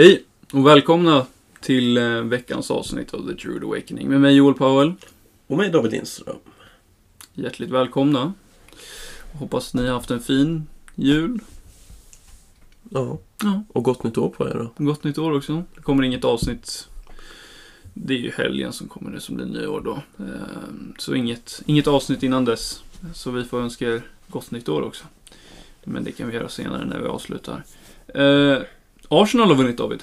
Hej och välkomna till eh, veckans avsnitt av The True Awakening med mig Joel Powell. Och mig David Lindström. Hjärtligt välkomna. Hoppas ni har haft en fin jul. Ja. Ja. Och gott nytt år på er då. Gott nytt år också. Det kommer inget avsnitt. Det är ju helgen som kommer nu som blir nyår då. Eh, Så inget, inget avsnitt innan dess. Så vi får önska er gott nytt år också. Men det kan vi göra senare när vi avslutar. Arsenal har vunnit David.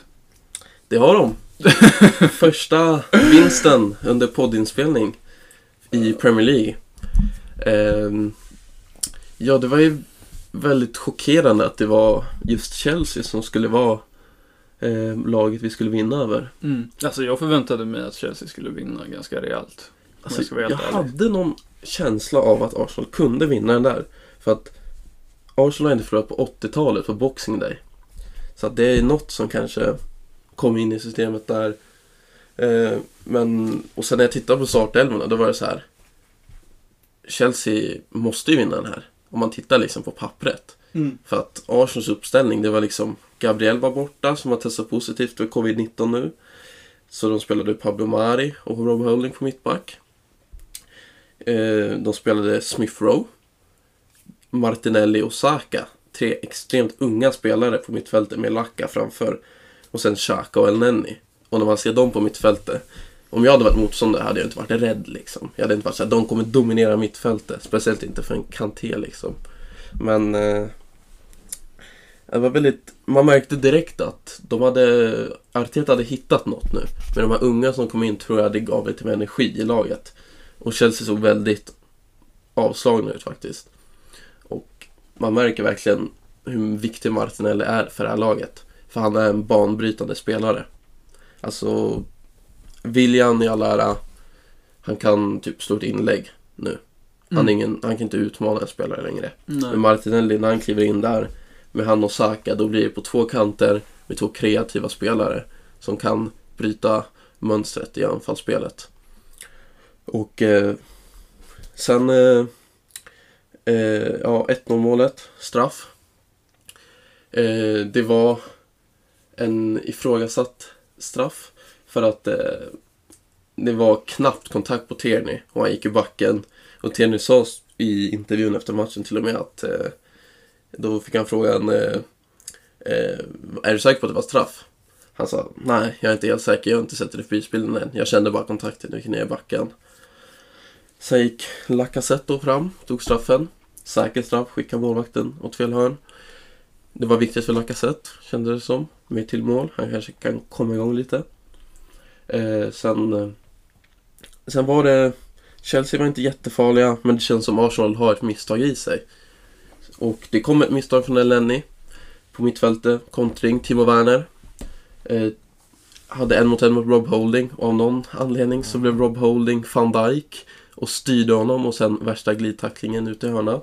Det har de. Första vinsten under poddinspelning i Premier League. Ehm, ja, det var ju väldigt chockerande att det var just Chelsea som skulle vara eh, laget vi skulle vinna över. Mm. Alltså jag förväntade mig att Chelsea skulle vinna ganska rejält. Alltså, jag jag hade någon känsla av att Arsenal kunde vinna den där. För att Arsenal har inte förlorat på 80-talet på Boxing Day. Så att det är något som kanske kom in i systemet där. Eh, men, och sen när jag tittade på startelvorna då var det så här. Chelsea måste ju vinna den här. Om man tittar liksom på pappret. Mm. För att Arsenals uppställning, det var liksom Gabriel var borta som har testat positivt för covid-19 nu. Så de spelade Pablo Mari och Rob Holding på mittback. Eh, de spelade Smith Rowe, Martinelli och Saka. Tre extremt unga spelare på mittfältet med Lacka framför. Och sen Xhaka och El Neni. Och när man ser dem på mittfältet. Om jag hade varit motståndare hade jag inte varit rädd liksom. Jag hade inte varit såhär, de kommer dominera mittfältet. Speciellt inte för en Kanté liksom. Men eh, det var väldigt, man märkte direkt att de hade, Arteta hade hittat något nu. Men de här unga som kom in tror jag det gav lite mer energi i laget. Och Chelsea såg väldigt avslagna ut faktiskt. Man märker verkligen hur viktig Martinelli är för det här laget. För han är en banbrytande spelare. Alltså, William i all ära, han kan typ slå ett inlägg nu. Han, Mm. ingen, han kan inte utmana en spelare längre. Nej. Men Martinelli, när han kliver in där med han och Saka, då blir det på två kanter med två kreativa spelare som kan bryta mönstret i anfallsspelet. Och eh, sen, eh, eh, ja, 1-0 målet, straff. Eh, det var en ifrågasatt straff för att eh, det var knappt kontakt på Tierney och han gick i backen. Och Tierney sa i intervjun efter matchen till och med att eh, då fick han frågan eh, eh, Är du säker på att det var straff? Han sa nej, jag är inte helt säker, jag har inte sett reprisbilden än. Jag kände bara kontakten, jag gick ner i backen. Sen gick Lacazette då fram, tog straffen. Säker straff, skickade målvakten åt fel hörn. Det var viktigt för Lacazette, kände det som. Med till mål, han kanske kan komma igång lite. Eh, sen, eh, sen var det Chelsea var inte jättefarliga, men det känns som Arsenal har ett misstag i sig. Och det kom ett misstag från Elneny på mittfältet. Kontring, Timo Werner. Eh, hade en mot en mot Rob Holding och av någon anledning så blev Rob Holding van Dijk och styrde honom och sen värsta glidtacklingen ut i hörna.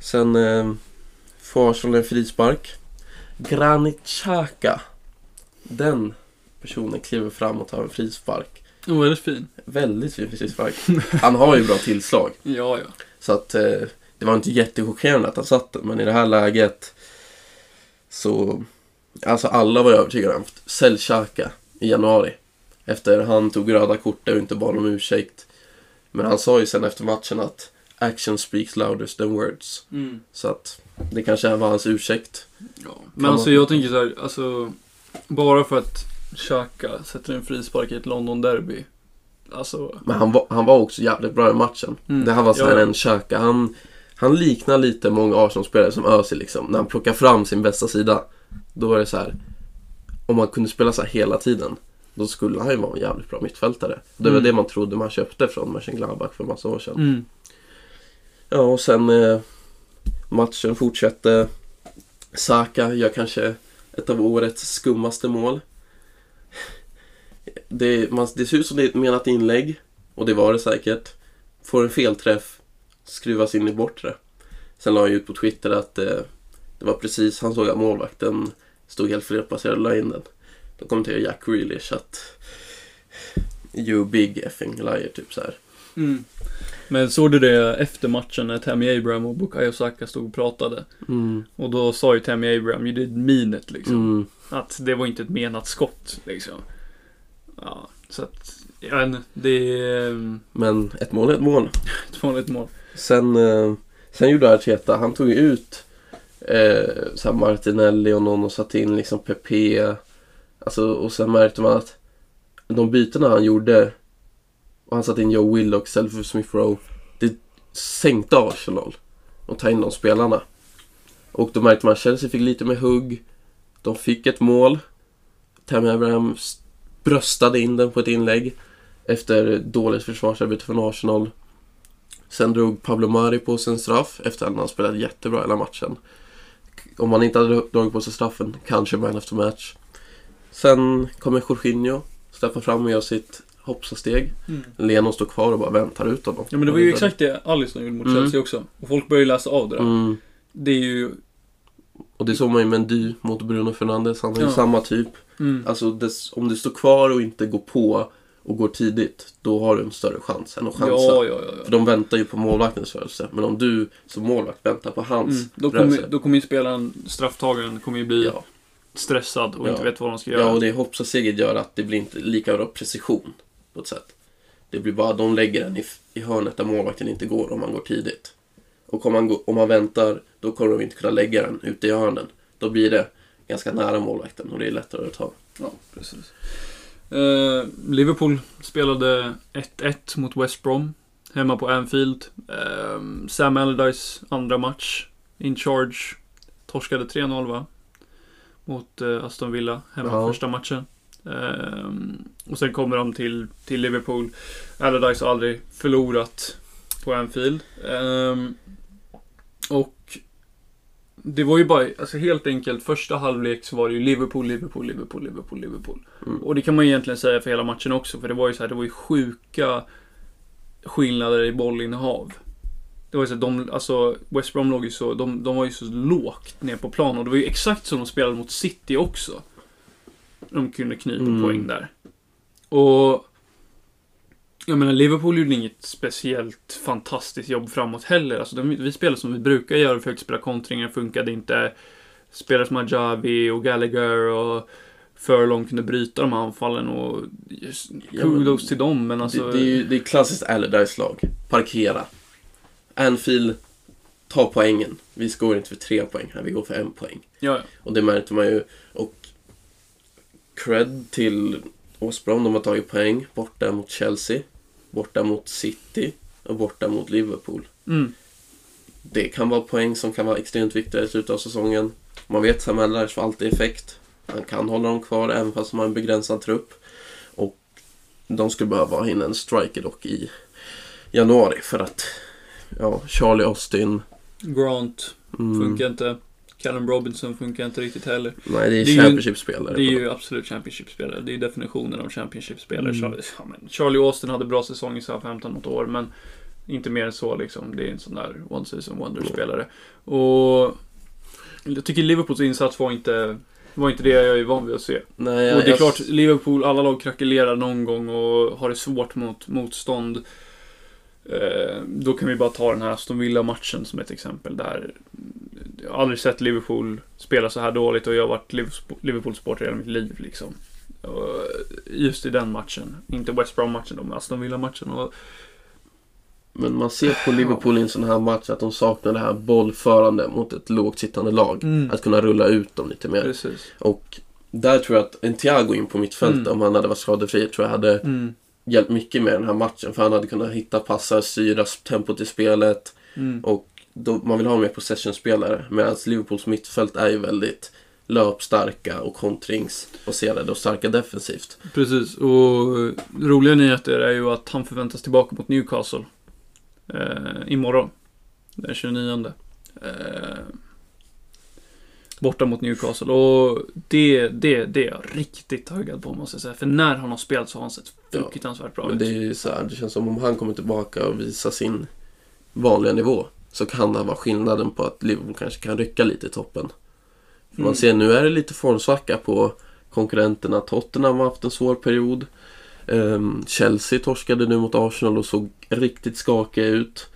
Sen eh, får Arsenal en frispark. Granit Xhaka. Den personen kliver fram och tar en frispark. Var väldigt fin. Väldigt fin frispark. Han har ju bra tillslag. Ja, ja. Så att eh, det var inte jättechockerande att han satt den, men i det här läget så... Alltså alla var övertygade om att sälj Xhaka i januari. Efter han tog röda kortet och inte bad om ursäkt. Men han sa ju sen efter matchen att action speaks louder than words. Mm. Så att det kanske var hans ursäkt. ja. Men alltså man- jag tänker så här, alltså bara för att Xhaka sätter en frispark i ett London-derby. Alltså, Men han var, han var också jävligt bra i matchen. Mm. Det här var så här Ja, ja. en Xhaka. Han, han liknar lite många Arsenal-spelare som Özil liksom. När han plockar fram sin bästa sida. Då var det så här. Om man kunde spela så här hela tiden. Då skulle han ju vara en jävligt bra mittfältare. Det var Mm. det man trodde man köpte från Mönchengladbach för massa år sedan. mm. Ja, och sen eh, matchen fortsätter. Saka gör kanske ett av årets skummaste mål. Det, man, det ser ut som det är ett menat inlägg. Och det var det säkert. Får en felträff. Skruvas in i bortre. Sen la han ju ut på Twitter att eh, det var precis, han såg att målvakten stod helt felplacerad och la in den. Då kommenterade Jack Grealish att You big effing liar, typ så här. Mm. Men såg du det efter matchen när Tammy Abraham och Bukayo Saka stod och pratade? Mm. Och då sa ju Tammy Abraham, you did mean it liksom. Mm. Att det var inte ett menat skott liksom. Ja, så att, jag vet inte, det är mm, Men ett mål är ett mål. ett vanligt mål. Sen, eh, sen gjorde Arteta, han tog ju ut eh, så Martinelli och någon och satte in liksom Pepe. Alltså, och sen märkte man att de bytena han gjorde och han satte in Joe Willock istället för Smith Rowe. Det sänkte Arsenal och ta in de spelarna. Och då märkte man att Chelsea fick lite med hugg. De fick ett mål. Tammy Abraham bröstade in den på ett inlägg efter dåligt försvarsarbete från Arsenal. Sen drog Pablo Mari på sig en straff efter att han spelat jättebra hela matchen. Om han inte hade dragit på sig straffen, kanske man of the match. Sen kommer Jorginho, släpper fram och gör sitt hoppsasteg. Leno står kvar och bara väntar ut honom. Ja men det var ju exakt det Alisson gjorde mot Mm. Chelsea också. Och folk började läsa av det där. Mm. Det är ju... Och det såg man ju med Mendy mot Bruno Fernandes. Han ju Ja. samma typ. Mm. Alltså dess, om du står kvar och inte går på och går tidigt, då har du en större chans än att chansa. Ja, ja, ja. För de väntar ju på målvaktens rörelse. Men om du som målvakt väntar på hans Mm. Då, rörelse. kommer, då kommer ju spelaren, strafftagaren, kommer ju bli Ja. Stressad och Ja. inte vet vad de ska göra. ja, och det hoppsasteget gör att det blir inte lika bra precision på ett sätt. Det blir bara, de lägger den i, i hörnet där målvakten inte går om man går tidigt. Och om man, går, om man väntar, då kommer de inte kunna lägga den ute i hörnen. Då blir det ganska nära målvakten och det är lättare att ta. Ja, precis. Eh, Liverpool spelade 1-1 mot West Brom. Hemma på Anfield. Eh, Sam Allardyce andra match. In charge. Torskade 3-0 va? Mot eh, Aston Villa. Hemma Ja. första matchen. Eh, och sen kommer de till, till Liverpool. Allardyce har aldrig förlorat på Anfield. Eh, och det var ju bara, alltså helt enkelt, första halvlek så var det ju Liverpool, Liverpool, Liverpool, Liverpool, Liverpool. Mm. Och det kan man egentligen säga för hela matchen också, för det var ju så här, det var ju sjuka skillnader i bollinnehav. Det var ju så de, alltså West Brom låg ju så, de, de var ju så lågt ner på plan och det var ju exakt som de spelade mot City också. De kunde knipa Mm. poäng där. Och jag menar, Liverpool gjorde inget speciellt fantastiskt jobb framåt heller. Alltså, de, vi spelade som vi brukar göra, försökte spela kontringar, funkade inte. Spelare som Ajavi och Gallagher och Furlong kunde bryta de här anfallen och just, Ja, men kudos till dem, men alltså... det, det är ju det är klassiskt Allardyce-lag. Parkera. Anfield, ta poängen. Vi går inte för tre poäng här, vi går för en poäng. Ja, Och det märkte man ju. Och cred till West Brom, de har tagit poäng borta mot Chelsea, borta mot City och borta mot Liverpool. mm, Det kan vara poäng som kan vara extremt viktiga i slutet av säsongen. Man vet att Sam Allardyce får alltid effekt. Han kan hålla dem kvar även fast de har en begränsad trupp. Och de skulle behöva ha in en striker dock i januari för att ja, Charlie Austin Grant mm, funkar inte. Callum Robinson funkar inte riktigt heller. Nej, det är, Det är Championship-spelare. Det är ju absolut Championship-spelare. Det är definitionen av Championship-spelare. Mm. Charlie, ja, Charlie Austin hade bra säsong i Southampton något år, men inte mer än så liksom. Det är en sån där one season wonder-spelare. Och jag tycker Liverpools insats var inte, var inte det jag är van vid att se. Nej, och det är jag- klart, Liverpool, alla lag krackelerar någon gång och har det svårt mot motstånd. Eh, då kan vi bara ta den här Aston Villa-matchen som ett exempel där jag har aldrig sett Liverpool spela så här dåligt och jag har varit Liverpool- Liverpool-supporter hela mitt liv liksom. Just i den matchen. Inte West Brom-matchen, de Aston Villa-matchen. Och, Men man ser på Liverpool i en sån här match att de saknar det här bollförande mot ett lågt sittande lag. Mm. Att kunna rulla ut dem lite mer. Precis. Och där tror jag att en Thiago in på mittfältet, Mm. om han hade varit skadefri, tror jag hade Mm. Hjälpt mycket med den här matchen. För han hade kunnat hitta passar, styra tempot i spelet. Mm. Och då, man vill ha mer possession-spelare. Medan Liverpools mittfält är ju väldigt löpstarka och kontringsbaserade och starka defensivt. Precis, och roliga nyheter är ju att han förväntas tillbaka mot Newcastle. Eh, imorgon. Den 29. Eh, borta mot Newcastle. Och det, det, det är jag riktigt taggad på måste jag säga. För när han har spelat så har han sett Ja. fruktansvärt bra Men ut. det är ju så här, det känns som om han kommer tillbaka och visar sin vanliga nivå. Så kan det vara skillnaden på att Liverpool kanske kan rycka lite i toppen. För Mm. Man ser nu är det lite formsvacka på konkurrenterna. Tottenham har haft en svår period. Ehm, Chelsea torskade nu mot Arsenal och såg riktigt skakiga ut.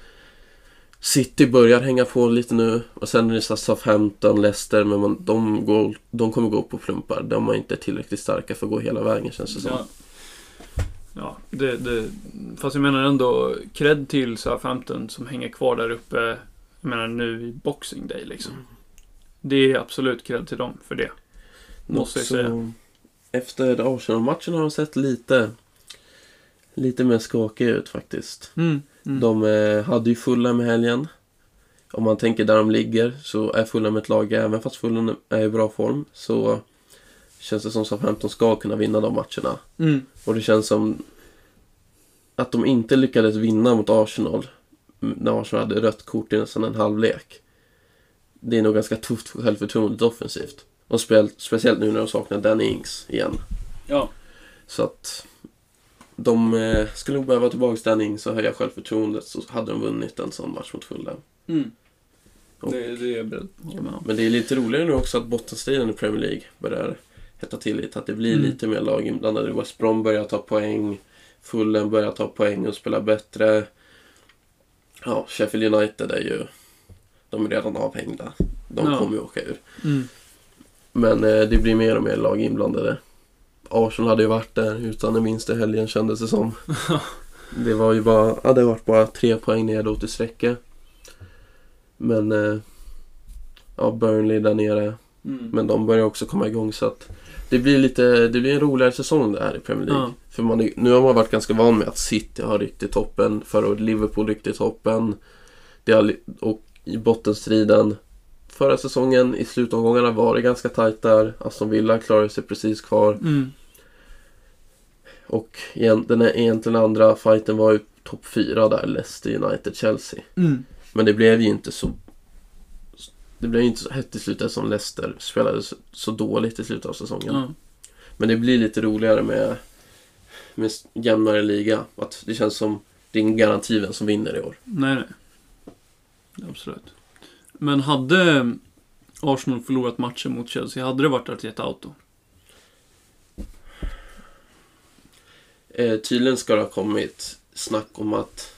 City börjar hänga på lite nu och sen är det Southampton, Leicester men man, de, går, de kommer gå på plumpar. De är inte tillräckligt starka för att gå hela vägen känns det som. Ja, ja det, det, fast jag menar ändå cred till Southampton som hänger kvar där uppe. Jag menar nu i Boxing Day liksom. Det är absolut cred till dem för det. Måste jag säga. Efter Arsenal-matchen har de sett lite Lite mer skakiga ut faktiskt. Mm. Mm. De eh, hade ju Fulham i helgen. Om man tänker där de ligger så är Fulham ett lag, även fast Fulham är i bra form, så känns det som att Southampton ska kunna vinna de matcherna. Mm. Och det känns som att de inte lyckades vinna mot Arsenal när Arsenal hade rött kort i nästan en halvlek. Det är nog ganska tufft för självförtroendet offensivt. Och speciellt nu när de saknar Danny Ings igen. Ja. Så att de eh, skulle nog behöva tillbaka Danny Ings och höja självförtroendet så hade de vunnit en sån match mot Fulham. Mm. Och- Det, det är jag beredd om. Men det är lite roligare nu också att bottenstriden i Premier League börjar hetta till lite. Att det blir Mm. lite mer lag inblandade. West Brom börjar ta poäng. Fulham börjar ta poäng och spela bättre. Ja, Sheffield United är ju... De är redan avhängda. De Ja. kommer ju åka ur. Mm. Men eh, det blir mer och mer lag inblandade. Arsenal hade ju varit där utan det minsta helgen kändes det som. det var ju bara, ja, det varit bara tre poäng nedåt i sträcket. Men eh, ja, Burnley där nere. Mm. Men de börjar också komma igång så att det blir lite, det blir en roligare säsong det här i Premier League. Ja. För man, är- nu har man varit ganska van med att City har riktigt toppen, förra året Liverpool riktigt toppen. Det har, och i bottenstriden förra säsongen i slutomgångarna var det ganska tajt där. Aston Villa klarade sig precis kvar. Mm. Och den egentligen andra fighten var ju topp fyra där, Leicester United, Chelsea. Mm. Men det blev ju inte så det blev ju inte så hett i slutet som Leicester spelade så, så dåligt i slutet av säsongen. Ja. Men det blir lite roligare med, med jämnare liga. Att det känns som det är ingen garanti vem som vinner i år. Nej, nej. Absolut. Men hade Arsenal förlorat matchen mot Chelsea, hade det varit Arteta out då? Eh, tydligen ska det ha kommit snack om att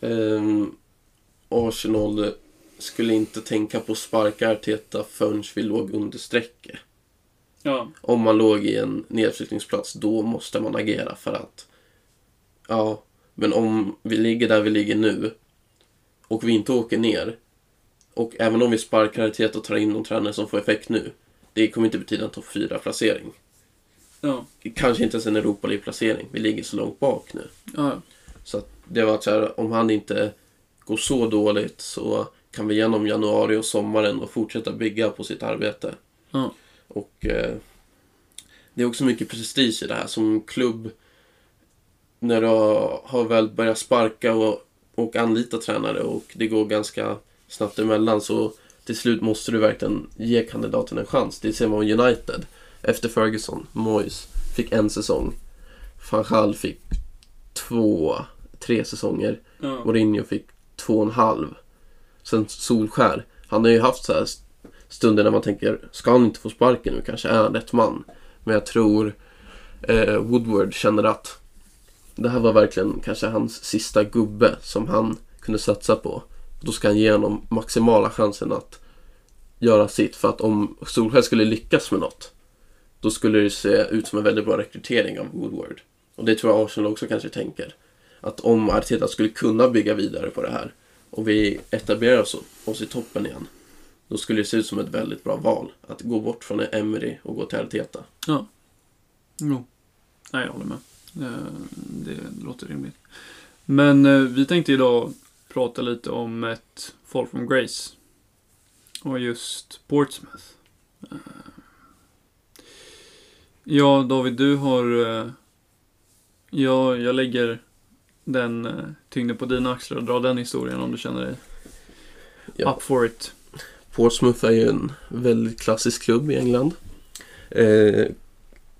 ehm, Arsenal skulle inte tänka på att sparka Arteta förrän vi låg under strecket. Ja. Om man låg i en nedflyttningsplats, då måste man agera för att Ja, men om vi ligger där vi ligger nu och vi inte åker ner och även om vi sparkar Arteta och tar in någon tränare som får effekt nu det kommer inte betyda en topp 4-placering. Ja. Kanske inte ens en Europa League-placering. Vi ligger så långt bak nu. Ja. Så att det var så här, om han inte går så dåligt så kan vi genom januari och sommaren och fortsätta bygga på sitt arbete. Ja. Och eh, det är också mycket prestige i det här som klubb. När du har, väl börjat sparka och, och anlita tränare och det går ganska snabbt emellan så till slut måste du verkligen ge kandidaten en chans. Det ser man med United. Efter Ferguson, Moyes fick en säsong. Van Gaal fick två, tre säsonger. Ja. Mourinho fick två och en halv. Sen Solskär. Han har ju haft så här stunder när man tänker, ska han inte få sparken nu? Kanske är han rätt man. Men jag tror eh, Woodward känner att det här var verkligen kanske hans sista gubbe som han kunde satsa på. Då ska han ge honom maximala chansen att göra sitt. För att om Solskär skulle lyckas med något, då skulle det se ut som en väldigt bra rekrytering av Woodward. Och det tror jag Arsenal också kanske tänker. Att om Arteta skulle kunna bygga vidare på det här och vi etablerar oss, oss i toppen igen. Då skulle det se ut som ett väldigt bra val. Att gå bort från Emery och gå till Arteta. Ja. Jo. Nej, jag håller med. Eh, det låter rimligt. Men eh, vi tänkte idag prata lite om ett Fall from Grace. Och just Portsmouth. Eh, Eh, Ja, David, du har... eh, Ja, jag lägger den eh, tyngden på dina axlar och drar den historien om du känner dig Ja. up for it. Portsmouth är ju en väldigt klassisk klubb i England. Eh,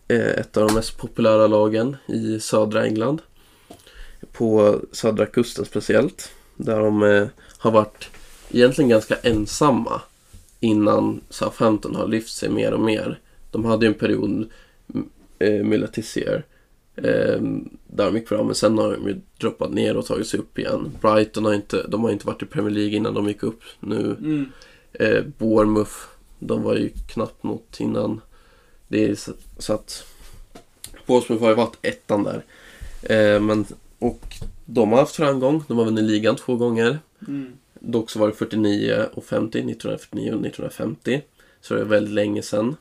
är ett av de mest populära lagen i södra England. På södra kusten speciellt. Där de eh, har varit egentligen ganska ensamma innan Southampton har lyft sig mer och mer. De hade ju en period eh, med Letizier Eh, där de gick bra, men sen har de ju droppat ner och tagit sig upp igen. Brighton har inte, de har inte varit i Premier League innan de gick upp. Nu Mm. eh, Bournemouth, de var ju knappt något innan. Det är så, så att Portsmouth har ju varit ettan där. Eh, men, och de har haft framgång. De har vunnit ligan två gånger. Mm. Dock så var det 49 och 50, 1949 och 1950. Så det är väldigt länge sedan.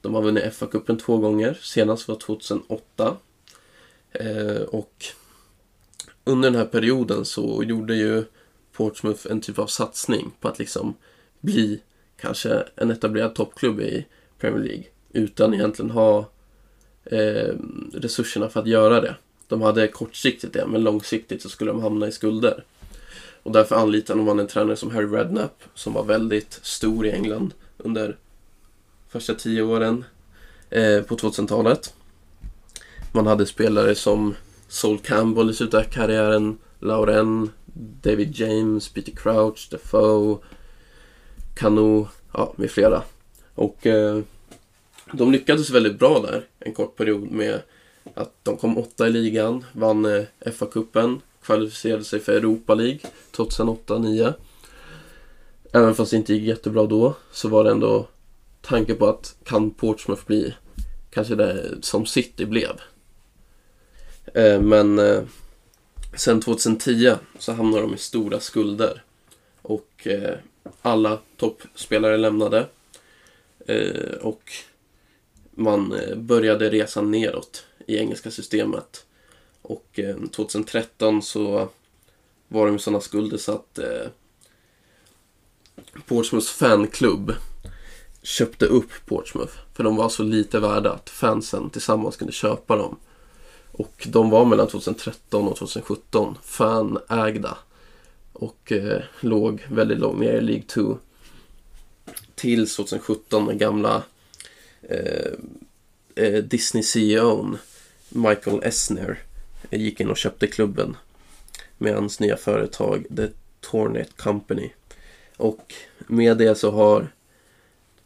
De har vunnit FA-cupen två gånger. Senast var 2008. Eh, och under den här perioden så gjorde ju Portsmouth en typ av satsning på att liksom bli kanske en etablerad toppklubb i Premier League. Utan egentligen ha eh, resurserna för att göra det. De hade kortsiktigt det, men långsiktigt så skulle de hamna i skulder. Och därför anlitade man en tränare som Harry Redknapp som var väldigt stor i England under första tio åren eh, på 2000-talet. Man hade spelare som Sol Campbell i slutet av karriären, Lauren, David James, Peter Crouch, Defoe, Kanu, ja, med flera. Och eh, de lyckades väldigt bra där en kort period med att de kom åtta i ligan, vann eh, FA-cupen, kvalificerade sig för Europa League 2008-2009. Även fast det inte gick jättebra då så var det ändå tanke på att kan Portsmouth bli kanske det som City blev. Eh, men eh, sen 2010 så hamnade de i stora skulder. Och eh, alla toppspelare lämnade. Eh, och man eh, började resa neråt i engelska systemet. Och eh, 2013 så var de i sådana skulder så att eh, Portsmouths fanklubb köpte upp Portsmouth. För de var så lite värda att fansen tillsammans kunde köpa dem. Och de var mellan 2013 och 2017 fanägda. Och eh, låg väldigt långt ner i League 2. Tills 2017 när gamla eh, eh Disney-CEOn Michael Esner eh, gick in och köpte klubben med hans nya företag The Tornet Company. Och med det så har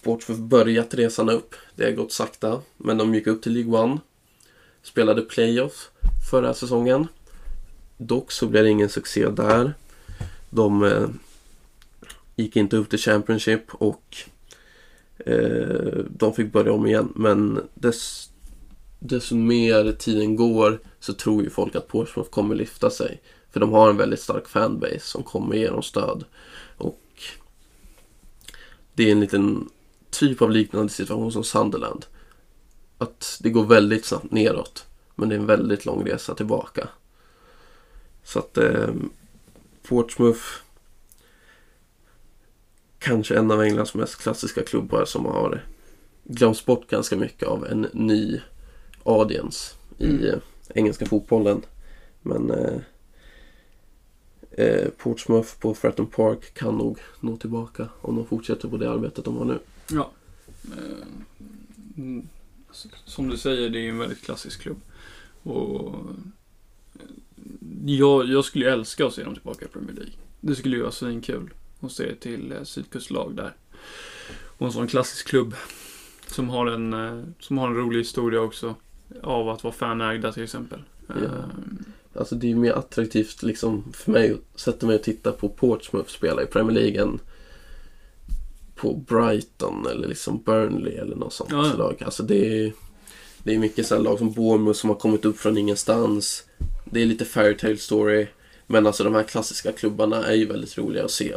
Watford börjat resan upp. Det har gått sakta, men de gick upp till League One. Spelade playoff förra säsongen. Dock så blev det ingen succé där. De eh, gick inte upp till Championship och eh, de fick börja om igen. Men dess, desto mer tiden går så tror ju folk att Portsmouth kommer lyfta sig. För de har en väldigt stark fanbase som kommer ge dem stöd. Och det är en liten typ av liknande situation som Sunderland. Att det går väldigt snabbt neråt. Men det är en väldigt lång resa tillbaka. Så att eh, Portsmouth kanske en av Englands mest klassiska klubbar som har glömts bort ganska mycket av en ny audience i Mm. eh, engelska fotbollen. Men eh, eh, Portsmouth på Fratton Park kan nog nå tillbaka om de fortsätter på det arbetet de har nu. Ja. Eh, mm, Som du säger, det är en väldigt klassisk klubb. Och eh, jag, jag skulle ju älska att se dem tillbaka i Premier League. Det skulle ju vara svinkul att se till eh, sydkustlag där. Och en sån klassisk klubb som har en, som har en rolig historia också. Av att vara fanägda till exempel. Ja. Alltså det är ju mer attraktivt liksom för mig att sätta mig och titta på Portsmouth spela i Premier League än på Brighton eller liksom Burnley eller något sånt Ja, ja. lag. Alltså det är, det är mycket så här lag som Bournemouth som har kommit upp från ingenstans. Det är lite fairytale story. Men alltså de här klassiska klubbarna är ju väldigt roliga att se.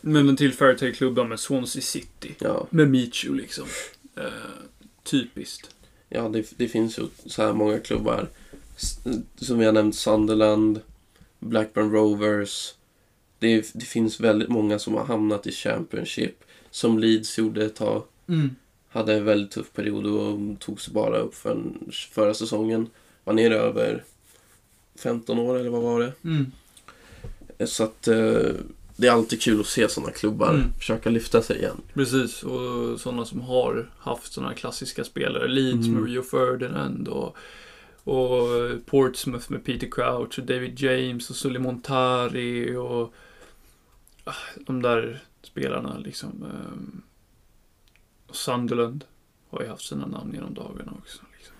Men en till Fairytale-klubbar med Swansea City. Ja, Med Michu liksom. Eh, typiskt. ja det, det finns ju så här många klubbar. Som vi har nämnt Sunderland, Blackburn Rovers. Det, det finns väldigt många som har hamnat i Championship. Som Leeds gjorde ett tag. Hade en väldigt tuff period och tog sig bara upp för en, förra säsongen. Var nere över 15 år eller vad var det? Mm. Så att eh, det är alltid kul att se sådana klubbar Mm. försöka lyfta sig igen. Precis, och sådana som har haft sådana klassiska spelare. Leeds Mm. med Rio Ferdinand och, och Portsmouth med Peter Crouch och David James och Sully Montari och ah, de där spelarna liksom. Och Sunderland har ju haft sina namn genom dagarna också. Liksom.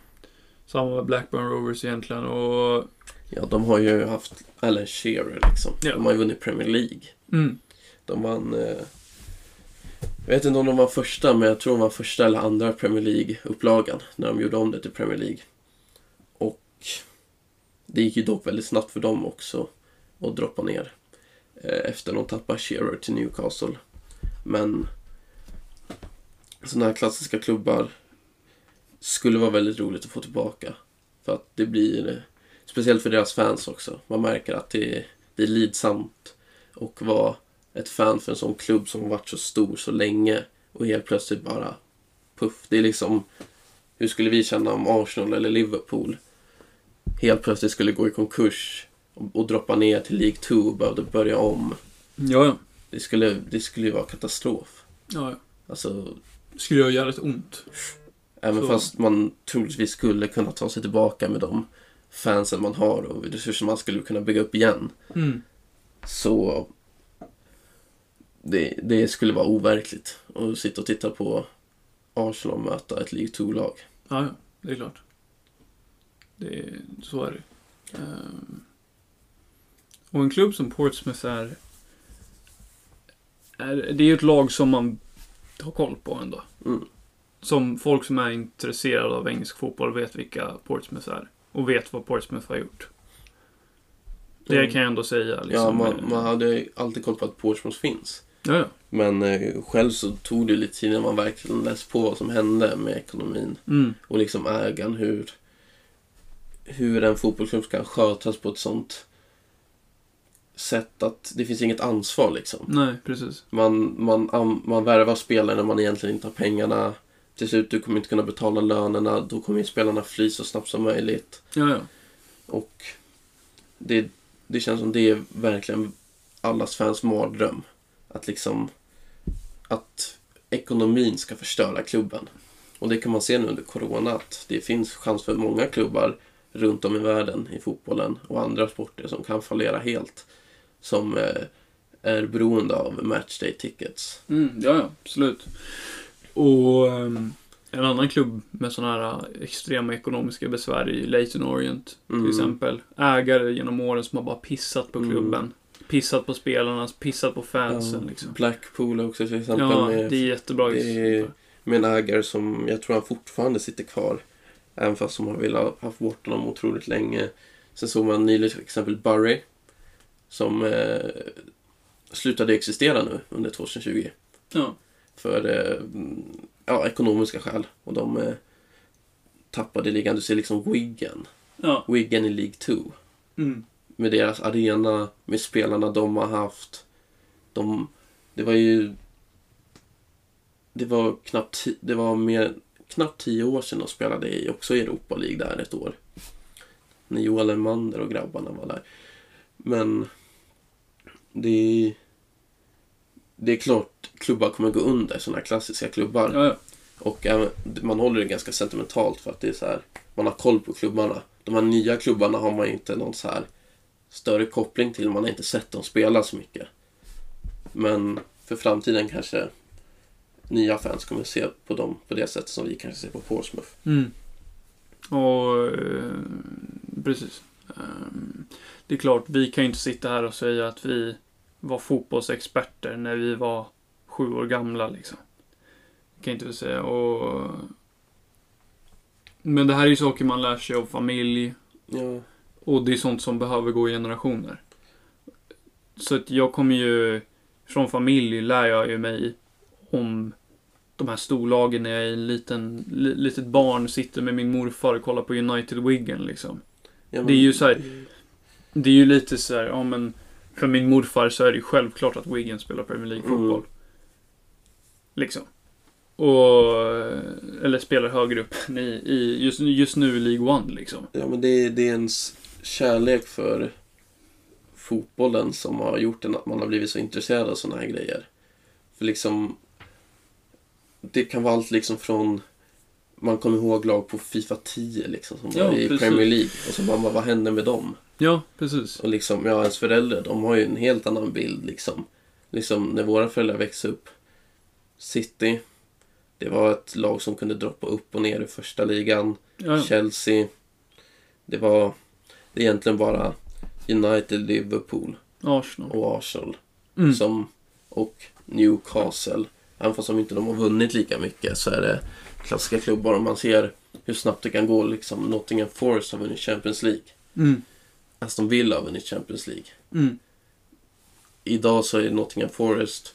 Samma med Blackburn Rovers egentligen och... Ja, de har ju haft Alan Shearer liksom. Ja. De har ju vunnit Premier League. Mm. De vann... Eh, jag vet inte om de var första, men jag tror de var första eller andra Premier League-upplagan när de gjorde om det till Premier League. Och det gick ju dock väldigt snabbt för dem också att droppa ner eh, Eh, efter de tappade Shearer till Newcastle. Men sådana här klassiska klubbar skulle vara väldigt roligt att få tillbaka. För att det blir, speciellt för deras fans också, man märker att det, det är lidsamt och vara ett fan för en sån klubb som varit så stor så länge och helt plötsligt bara puff. Det är liksom, hur skulle vi känna om Arsenal eller Liverpool helt plötsligt skulle gå i konkurs och, droppa ner till League 2 och behövde börja om. Ja, ja. Det skulle, det skulle ju vara katastrof. ja, ja. Alltså, Det skulle göra jävligt ont. även Så- fast man troligtvis skulle kunna ta sig tillbaka med de fansen man har och resurser man skulle kunna bygga upp igen. Mm. Så det, det skulle vara overkligt att sitta och titta på Arsenal möta ett League 2-lag. Ja, ja. Det är klart. Det är, så är det. Ehm. Och en klubb som Portsmouth är, är... Det är ju ett lag som man har koll på ändå. Mm. Som folk som är intresserade av engelsk fotboll vet vilka Portsmouth är. Och vet vad Portsmouth har gjort. Det Mm. kan jag ändå säga. Ja, Liksom. man, man hade ju alltid koll på att Portsmouth finns. ja, ja. Men eh, själv så tog det lite tid när man verkligen läste på vad som hände med ekonomin Mm. och liksom ägaren. Hur, hur en fotbollsklubb kan skötas på ett sånt sätt att det finns inget ansvar liksom. Nej, precis. Man, man, man värvar spelare när man egentligen inte har pengarna. Till slut, du kommer inte kunna betala lönerna. Då kommer ju spelarna fly så snabbt som möjligt. Ja, ja. Och det, det känns som det är verkligen allas fans mardröm. Att liksom att ekonomin ska förstöra klubben. Och det kan man se nu under Corona att det finns chans för många klubbar runt om i världen i fotbollen och andra sporter som kan fallera helt. Som eh, är beroende av matchday tickets. Mm, ja, ja, absolut. Och ehm, en annan klubb med sådana här eh, extrema ekonomiska besvär är ju Leyton Orient till Mm. exempel. Ägare genom åren som har bara pissat på Mm. klubben. Pissat på spelarna, pissat på fansen Ja, liksom. Blackpool också till exempel. Ja, med, det är jättebra. det är- med en ägare som jag tror han fortfarande sitter kvar. Även fast de har velat ha bort honom otroligt länge. Sen såg man nyligen till exempel Burry. Som eh, slutade existera nu under 2020. Ja, För eh, mm, ja, ekonomiska skäl. Och de eh, tappade ligan. Du ser liksom Wigan. ja. Wigan i League 2. Mm. med deras arena, med spelarna de har haft. De, det var ju... Det var knappt, det var mer, knappt tio år sedan de spelade i, också i Europa League där ett år. När Joel Elmander och grabbarna var där. Men det är, det är klart klubbar kommer gå under, sådana här klassiska klubbar. Ja, ja. Och även, man håller det ganska sentimentalt för att det är så här, man har koll på klubbarna. De här nya klubbarna har man inte någon så här större koppling till. Man har inte sett dem spela så mycket. Men för framtiden kanske nya fans kommer se på dem på det sättet som vi kanske ser på Portsmouth. Mm. Och eh, precis. Ehm, det är klart, vi kan ju inte sitta här och säga att vi var fotbollsexperter när vi var sju år gamla liksom. Det kan inte vi säga. Och... Men det här är ju saker man lär sig av familj. Ja, Och det är sånt som behöver gå i generationer. Så att jag kommer ju, från familj lär jag ju mig om de här storlagen när jag är en liten, li, litet barn, sitter med min morfar och kollar på United Wigan liksom. Ja, Det är ju så här- Det är ju lite så här, ja men för min morfar så är det ju självklart att Wigan spelar Premier League-fotboll. Mm. Liksom. Och, eller spelar högre upp i, i just, just nu i League One liksom. Ja, men det, är- det är ens kärlek för fotbollen som har gjort en att man har blivit så intresserad av sådana här grejer. För liksom, det kan vara allt liksom från, man kommer ihåg lag på Fifa 10 liksom, som Ja, var i precis. Premier League. Och så bara, vad hände med dem? Ja, precis. Och liksom, ja, ens föräldrar, de har ju en helt annan bild liksom. Liksom, när våra föräldrar växte upp, City, det var ett lag som kunde droppa upp och ner i första ligan. Ja, ja. Chelsea, Det var det är egentligen bara United, Liverpool Arsenal. och Arsenal Mm. som, och Newcastle. Även fast de inte de har vunnit lika mycket så är det klassiska klubbar. Om man ser hur snabbt det kan gå. Liksom, Nottingham Forest har vunnit Champions League. Mm. Aston Villa har vunnit Champions League. Mm. Idag så är Nottingham Forest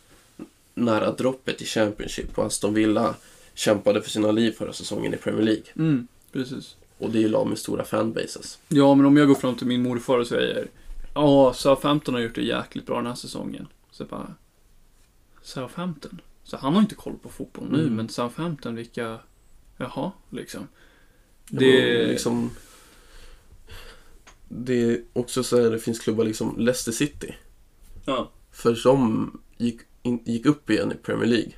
nära droppet i Championship och Aston Villa kämpade för sina liv förra säsongen i Premier League. Mm. Precis. Och det är ju lag med stora fanbases. Ja, men om jag går fram till min morfar och säger Ja, Southampton har gjort det jäkligt bra den här säsongen. Så bara Southampton? Så han har inte koll på fotboll nu, Mm. men Southampton, vilka Jaha, liksom. Det är liksom... Det är också så här, det finns klubbar liksom Leicester City. Ja. För de gick, in, gick upp igen i Premier League.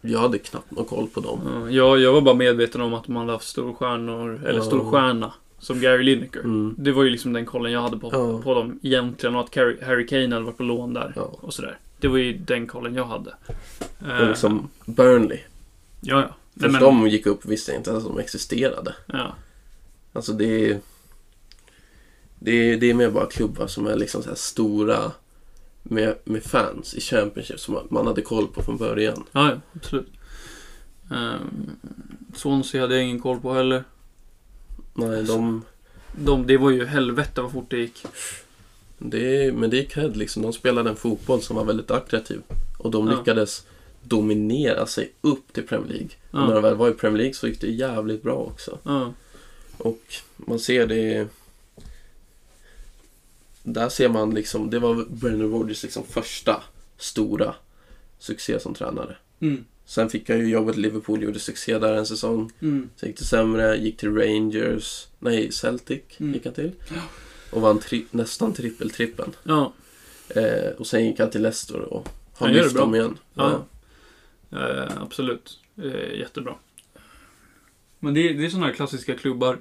Jag hade knappt någon koll på dem. Ja, jag, jag var bara medveten om att de hade haft storstjärnor, eller Ja. storstjärna, som Gary Lineker. Mm. Det var ju liksom den kollen jag hade på, Ja. på dem egentligen, och att Harry Kane hade varit på lån där. Ja. Och sådär. Det var ju den kollen jag hade. Och liksom Burnley. Ja, ja. Först men, de gick upp visste jag inte ens att de existerade. ja. Alltså det är... Det är, det är mer bara klubbar som är liksom så här stora med, med fans i Championship som man- man hade koll på från början. Ja, ja, absolut. Um, Swansea hade jag ingen koll på heller. Nej, de... De, det var ju helvete vad fort det gick. Det är, men det är cred liksom. De spelade en fotboll som var väldigt attraktiv. Och de Ja. lyckades dominera sig upp till Premier League. Och när Ja. de väl var i Premier League så gick det jävligt bra också. Ja. Och man ser det... Där ser man liksom, det var Brendan Rodgers liksom första stora succé som tränare. Mm. Sen fick han ju jobbet i Liverpool, gjorde succé där en säsong. Mm. Sen gick det sämre, gick till Rangers, nej Celtic Mm. gick han till. Och vann tri- nästan trippel-trippen. Ja. Eh, och sen gick han till Leicester och har Han gör det lyft dem igen. Ja. Eh, absolut. Eh, jättebra. Men det, det är sådana här klassiska klubbar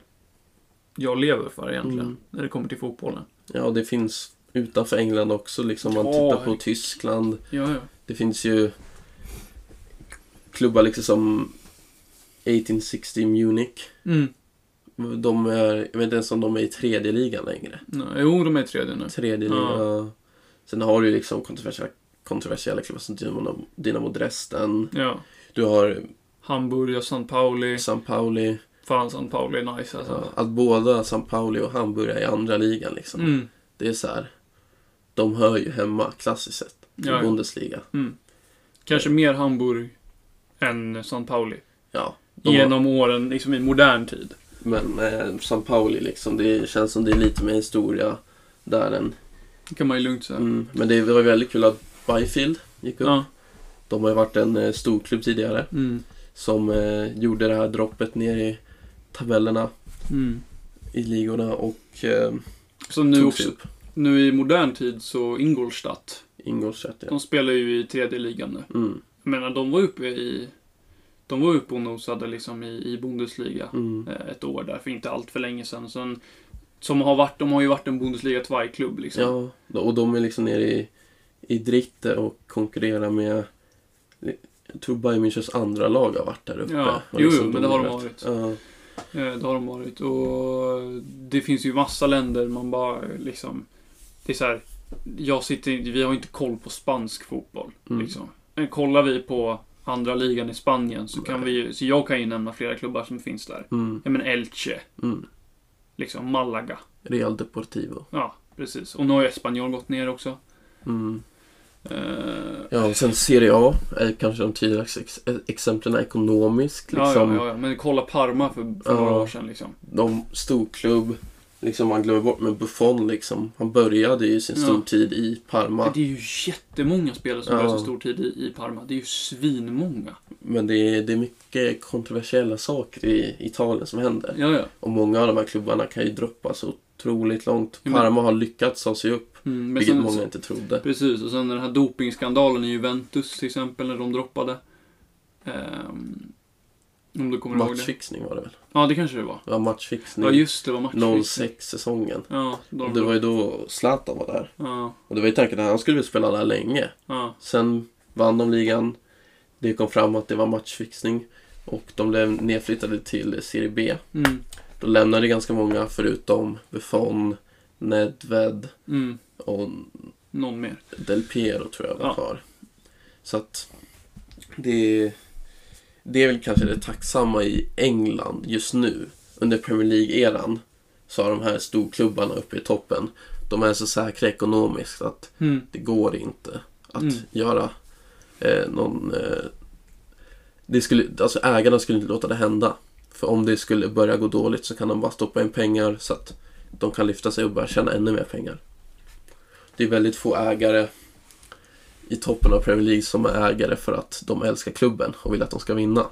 jag lever för egentligen. Mm. När det kommer till fotbollen. ja, det finns utanför England också. Liksom man Ja, tittar på herregud. Tyskland. Ja, ja. Det finns ju klubbar liksom som 1860 Munich. Mm. De är, jag vet inte ens om de är i tredje ligan längre. Nej, jo, de är i tredje nu. Tredje Ja. liga. Sen har du ju liksom kontroversiella, kontroversiella klubbar som Dynamo, Dynamo Dresden. Ja. Du har Hamburg och San Pauli. San Pauli. Fan, San Pauli är nice alltså. Ja, att båda San Pauli och Hamburg är i andra ligan liksom. Mm. Det är så här. De hör ju hemma klassiskt sett i Ja, ja. Bundesliga. Mm. Kanske mer Hamburg än San Pauli. Ja, de har, Genom åren, liksom i modern tid. Men eh, San Pauli liksom, det känns som det är lite mer historia där än... Det kan man ju lugnt säga. Mm, men det var väldigt kul att Byfield gick upp. Ja. De har ju varit en eh, storklubb tidigare Mm. som eh, gjorde det här droppet ner i tabellerna Mm. i ligorna och eh, Så nu, tog sig också, upp. nu i modern tid så Ingolstadt, Ingolstadt, ja. de spelar ju i tredje ligan nu. Mm, Jag menar, de var uppe i... De var uppe och nosade liksom i, i Bundesliga mm, eh, ett år där, för inte allt för länge sedan. Sen, som har varit, de har ju varit en Bundesliga klubb liksom. ja, och de är liksom nere i, i Dritte och konkurrerar med jag tror Bayern Münchens andra lag har varit där uppe. Ja, jo, liksom jo, men det har de varit. Ja, Eh, det har de varit. Och det finns ju massa länder man bara liksom... Det är så här, jag sitter vi har inte koll på spansk fotboll. Mm. Liksom. Men kollar vi på andra ligan i Spanien så kan vi så jag kan ju nämna flera klubbar som finns där. mm, Ja men Elche, mm. liksom Malaga. Real Deportivo. Ja, precis. Och nu har ju Espanyol gått ner också. Mm. Eh, Ja, och sen Serie A är kanske de tydligaste ex exemplen ekonomiskt. ja, Liksom. ja, ja, men kolla Parma för, för Ja. några år sedan liksom. De storklubb, liksom man glömmer bort med Buffon liksom. Han började ju sin Ja. stortid i Parma. Det är ju jättemånga spelare som Ja. gör så stor tid i, i Parma. Det är ju svinmånga. Men det är, det är mycket kontroversiella saker i Italien som händer. Ja, ja. Och många av de här klubbarna kan ju droppa så otroligt långt. Ja, men- Parma har lyckats ta sig upp, Mm, vilket sen, många inte trodde. Precis, och sen den här dopingskandalen i Juventus till exempel, när de droppade. Ehm, om du kommer ihåg det. Matchfixning var det väl? Ja, det kanske det var. Var matchfixning. Ja, just det, var matchfixning. 06-säsongen. Ja, de det var ju då Zlatan var där. Ja, Och det var ju tanken att han skulle spela där länge. ja. Sen vann de ligan. Det kom fram att det var matchfixning. Och de blev nedflyttade till Serie B. Mm, Då lämnar det ganska många förutom Buffon, Nedved Mm. och Någon mer. Del Piero tror jag var Ja. kvar. Så att det, det är väl kanske det tacksamma i England just nu. Under Premier League-eran så har de här storklubbarna uppe i toppen. De är så säkra ekonomiskt att Mm. det går inte att Mm. göra eh, någon... Eh, det skulle, alltså ägarna skulle inte låta det hända. För om det skulle börja gå dåligt så kan de bara stoppa in pengar så att de kan lyfta sig och börja tjäna ännu mer pengar. Det är väldigt få ägare i toppen av Premier League som är ägare för att de älskar klubben och vill att de ska vinna.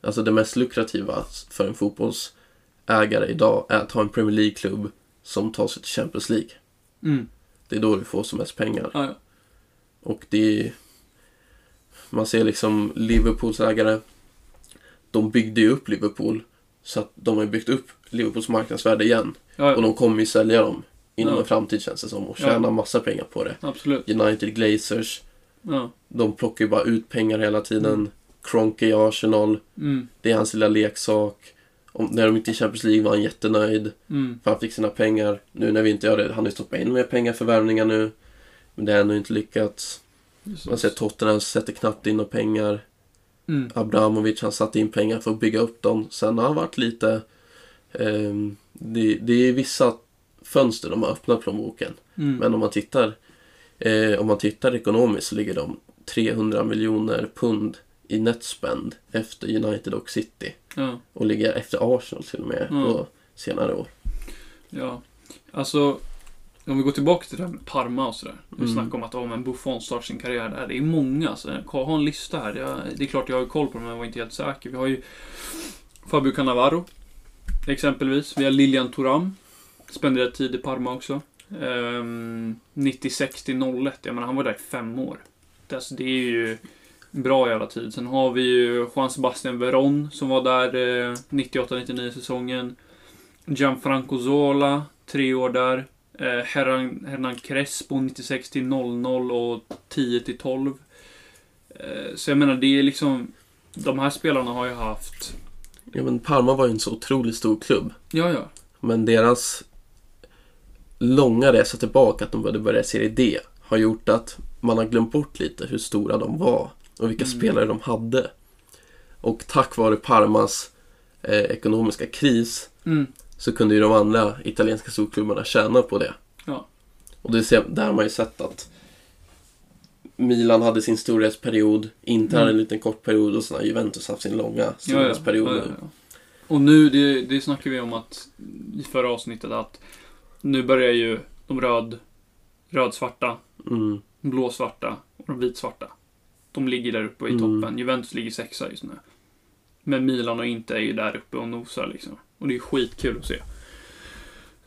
Alltså det mest lukrativa för en fotbollsägare idag är att ha en Premier League-klubb som tar sig till Champions League. Mm. Det är då du får som mest pengar. Ja, ja. Och det är... Man ser liksom Liverpools ägare. De byggde ju upp Liverpool. Så att de har byggt upp Liverpools marknadsvärde igen. Ja, Och de kommer ju sälja dem inom Ja. en framtid känns det som. Och Ja. tjäna massa pengar på det. Absolut. United Glazers. Ja. De plockar ju bara ut pengar hela tiden. Kroenke i Arsenal. Mm. Det är hans lilla leksak. Om, när de inte i Champions League var han jättenöjd. Mm. För han fick sina pengar. Nu när vi inte gör det, han har ju stoppat in mer pengar för värvningar nu. Men det har ännu inte lyckats. Precis. Man ser Tottenham sätter knappt in några pengar. Mm. Abramovic han satte in pengar för att bygga upp dem. Sen har han varit lite... ehm, det, det är vissa fönster de har öppnat plånboken. Mm. Men om man tittar eh, om man tittar ekonomiskt så ligger de 300 miljoner pund i netspend efter United och City. Ja. Och ligger efter Arsenal till och med Mm. på senare år. Ja, alltså om vi går tillbaka till det här med Parma och sådär. Vi Mm. snackar om att oh, men Buffon startar sin karriär där. Det är många. Så jag har en lista här. Jag, det är klart jag har koll på dem, men jag var inte helt säker. Vi har ju Fabio Cannavaro. Exempelvis. Vi har Lilian Thuram. Spenderat tid i Parma också. Ehm, 96 till 01. Jag menar, han var där i fem år. Det, alltså, det är ju en bra jävla tid. Sen har vi ju Juan Sebastian Veron som var där eh, 98-99 säsongen. Gianfranco Zola, tre år där. Eh, Hernan, Hernan Crespo 96 till 00 och 10 till 12. Eh, så jag menar, det är liksom... De här spelarna har ju haft... Ja, men Parma var ju en så otroligt stor klubb. Ja, ja. Men deras långa resa tillbaka, att de började börja i Serie D, har gjort att man har glömt bort lite hur stora de var och vilka Mm. spelare de hade. Och tack vare Parmas eh, ekonomiska kris Mm. så kunde ju de andra italienska storklubbarna tjäna på det. Ja. Och det ser, där har man ju sett att Milan hade sin storhetsperiod, Inter hade en Mm. liten kort period och sen har Juventus haft sin långa storhetsperiod ja, nu. ja, ja. Och nu, det, det snackade vi om att i förra avsnittet att nu börjar ju de röd, rödsvarta, Mm. blåsvarta och de vitsvarta. De ligger där uppe i Mm. toppen. Juventus ligger sexa just nu. Men Milan och inte är ju där uppe och nosar liksom. Och det är skitkul att se.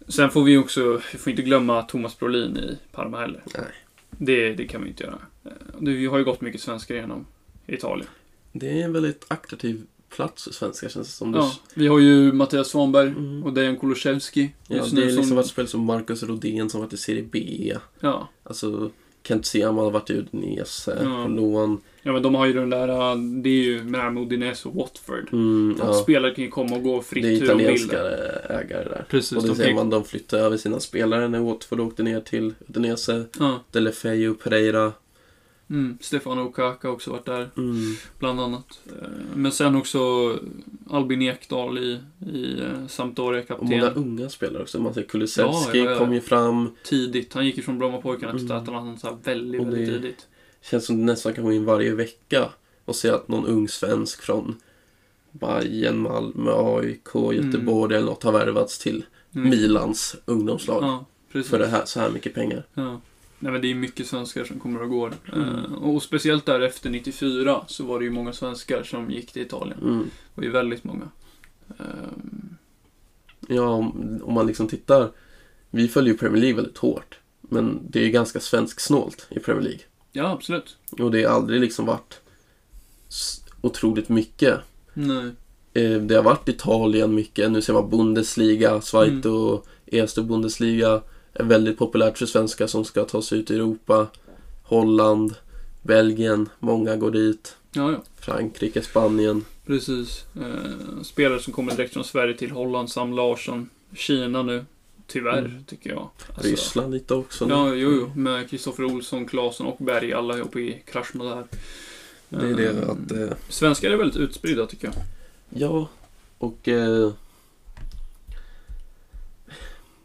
Sen får vi också, vi får inte glömma Thomas Brolin i Parma heller. Nej. Det, det kan vi inte göra. Eh, vi har ju gått mycket svenskar genom Italien. Det är en väldigt attraktiv plats för svenskar känns det som. Ja, vi har ju Mattias Svanberg Mm. och Dejan Kulusevski. Ja, det är liksom som- varit spel som Marcus Rodén som varit i Serie B. Ja. Alltså Kent Sema har varit i Udinese Ja. på lån. ja, men de har ju den där, det är ju med det med Udinese och Watford. Mm, ja. Spelare kan ju komma och gå fritt Det är hur de vill. italienska ägare där. Precis, Och det de ser kan man, de flyttade över sina spelare när Watford åkte ner till Udinese. Ja. Delefeio, Pereira. Mm, Stefano Okaka har också varit där, Mm. bland annat. Eh, Men sen också Albin Ekdal i, i eh, Sampdoria, Och många kapten. unga spelare också. Man ser Kulusevski Ja, ja, ja. kom ju fram. Tidigt. Han gick ju från Brommapojkarna till Mm. Atalanta väldigt, Och väldigt tidigt. Känns som det nästan kan gå in varje vecka och se att någon ung svensk från Bayern, Malmö, AIK, Göteborg eller något har värvats till Mm. Milans ungdomslag. Ja, precis. För det här, så här mycket pengar. Ja. Nej, men det är mycket svenskar som kommer och går. Mm. Eh, och speciellt där efter 94 så var det ju många svenskar som gick till Italien. Mm. Det var ju väldigt många. Ehm, Ja, om, om man liksom tittar. Vi följer ju Premier League väldigt hårt. Men det är ganska svensksnålt i Premier League. ja, absolut. Och det har aldrig liksom varit otroligt mycket. Nej. Eh, Det har varit Italien mycket. Nu ser man Bundesliga, Schweiz Mm. och Erste Bundesliga. Är väldigt populärt för svenskar som ska ta sig ut i Europa. Holland, Belgien, många går dit. Ja, ja. Frankrike, Spanien. Precis. Eh, spelare som kommer direkt från Sverige till Holland, Sam Larsson. Kina nu. Tyvärr, Mm. tycker jag. Alltså, Ryssland lite också. nu. Ja, jo, jo. Med Kristoffer Olsson, Claesson och Berg. Alla uppe i Krasjma där. Det är det Eh, att... Eh, Svenskar är väldigt utspridda, tycker jag. ja, och... Eh,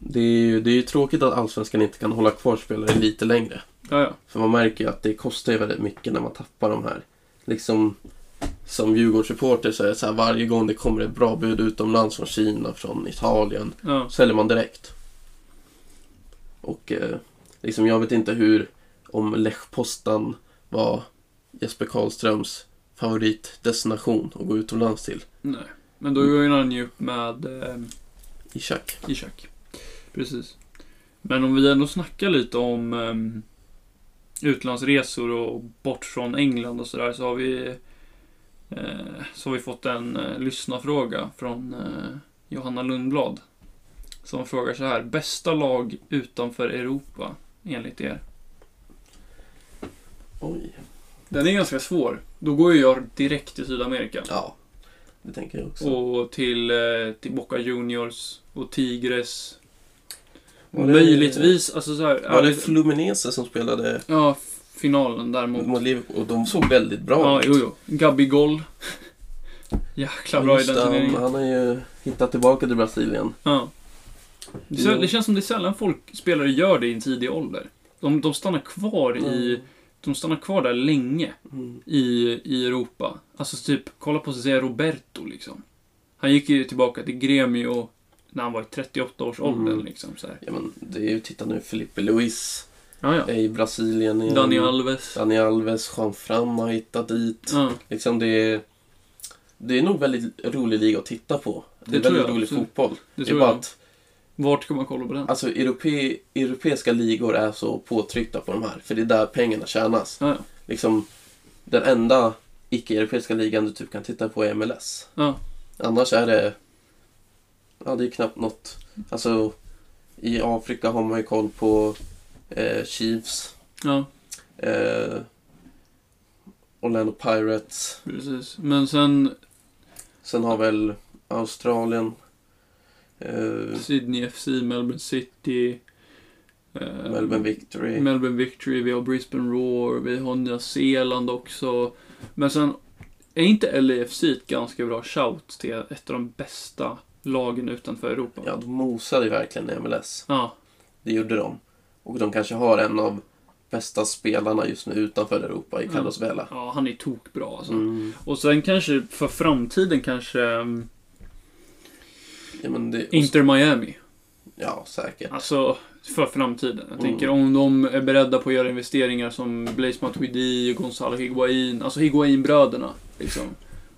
det är ju det är ju tråkigt att Allsvenskan inte kan hålla kvar spelare lite längre. Ja, ja. För man märker ju att det kostar ju väldigt mycket när man tappar de här. Liksom som Djurgårdsreporter så är det så här varje gång det kommer ett bra bud utomlands från Kina, från Italien, ja. säljer man direkt. Och eh, liksom jag vet inte hur, om Lech Poznan var Jesper Karlströms favoritdestination att gå utomlands till. Nej. Men då gör han ju upp med eh, Ishak. Ishak. Precis. Men om vi ändå snackar lite om um, utlandsresor och bort från England och sådär så har vi eh, så har vi fått en eh, lyssnarfråga från eh, Johanna Lundblad. Som frågar så här. Bästa lag utanför Europa enligt er? Oj. Den är ganska svår. Då går ju jag direkt till Sydamerika. Ja, det tänker jag också. Och till, till Boca Juniors och Tigres. Var det- Möjligtvis, alltså så här, Var det Fluminense som spelade Ja, finalen där mot... mot Liverpool? Och de såg väldigt bra Ja, ut. jo, jo. Gabigol. Jäkla bra i den turneringen. han har ju hittat tillbaka till Brasilien. Ja. Det, det känns som det är sällan folk, spelare gör det i en tidig ålder. De, de stannar kvar i... De stannar kvar där länge Mm. i, i Europa. Alltså typ, kolla på Zé Roberto liksom. Han gick ju tillbaka till Gremio när han var i 38 års åldern Mm. liksom så här. Ja, men det är ju, titta nu, Felipe Luis Ja, ja. i Brasilien igen. Dani Alves. Dani Alves, Juan Fran har hittat dit. Ja, Liksom det är, det är nog väldigt rolig liga att titta på. Det, Det är väldigt jag, rolig absolut. fotboll. det Det är bara jag. att Vart ska man kolla på den? alltså, europe, europeiska ligor är så påtryckta på de här. För det är där pengarna tjänas. Ja, ja. Liksom, den enda icke-europeiska ligan du typ kan titta på är MLS. Annars är det... Ja, det är knappt något. Alltså, i Afrika har man ju koll på eh, Chiefs, ja, eh, Orlando Pirates. precis. Men sen Sen har väl Australien. Eh, Sydney FC, Melbourne City. eh, Melbourne Victory. Melbourne Victory, vi har Brisbane Roar, vi har Nya Zeeland också. Men sen, är inte LAFC ett ganska bra shout till ett av de bästa lagen utanför Europa? Ja, de mosade ju verkligen MLS. Ja, Det gjorde de. Och de kanske har en av bästa spelarna just nu utanför Europa i Mm. Carlos Vela. ja han är tokbra alltså. Mm. Och sen kanske för framtiden kanske um, Ja, det, Inter Miami. Ja, säkert. Alltså, för framtiden. Jag Mm. tänker om de är beredda på att göra investeringar som Blaise Matuidi och Gonzalo Higuain, alltså Higuain-bröderna. Liksom.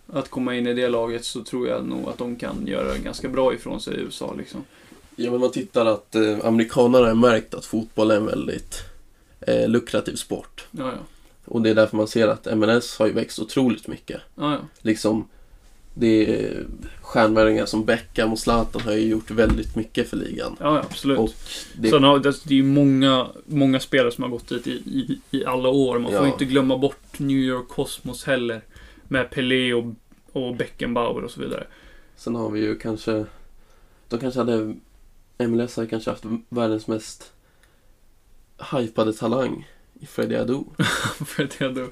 Att komma in i det laget så tror jag nog att de kan göra ganska bra ifrån sig i USA. Liksom. Ja, men man tittar att eh, amerikanerna har märkt att fotboll är en väldigt eh, lukrativ sport. Ja, ja. Och det är därför man ser att MLS har ju växt otroligt mycket. ja. Liksom, det är stjärnvärvningar som Beckham och Zlatan har ju gjort väldigt mycket för ligan. ja, absolut. Och det, Sen har, det, är ju många, många spelare som har gått dit i, i, i alla år. Man får inte glömma bort New York Cosmos heller. Med Pelé och, och Beckenbauer och så vidare. Sen har vi ju kanske, de kanske hade, MLS har kanske haft världens mest hypade talang i Freddie Adu. Jag då,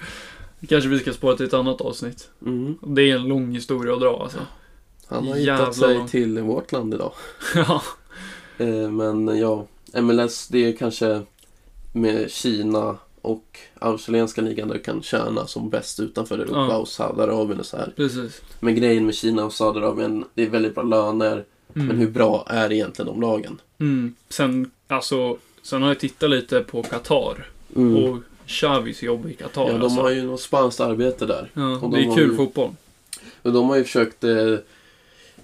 kanske vi ska spåra till ett annat avsnitt. Mm. Det är en lång historia att dra alltså. Han har Jävlar hittat sig vad- till vårt land idag. ja. Eh, men ja, MLS det är kanske med Kina och australienska ligan där du kan tjäna som bäst utanför Europa Ja. och Saudiarabien och så här. Precis. Men grejen med Kina och Saudiarabien, det är väldigt bra löner. Mm. Men hur bra är egentligen de lagen? Mm. Sen, alltså, sen har jag tittat lite på Qatar. Mm. Och Xavis jobb i Qatar. ja, de alltså. har ju något spanskt arbete där. ja, och det de är kul ju- fotboll. Och de har ju försökt eh,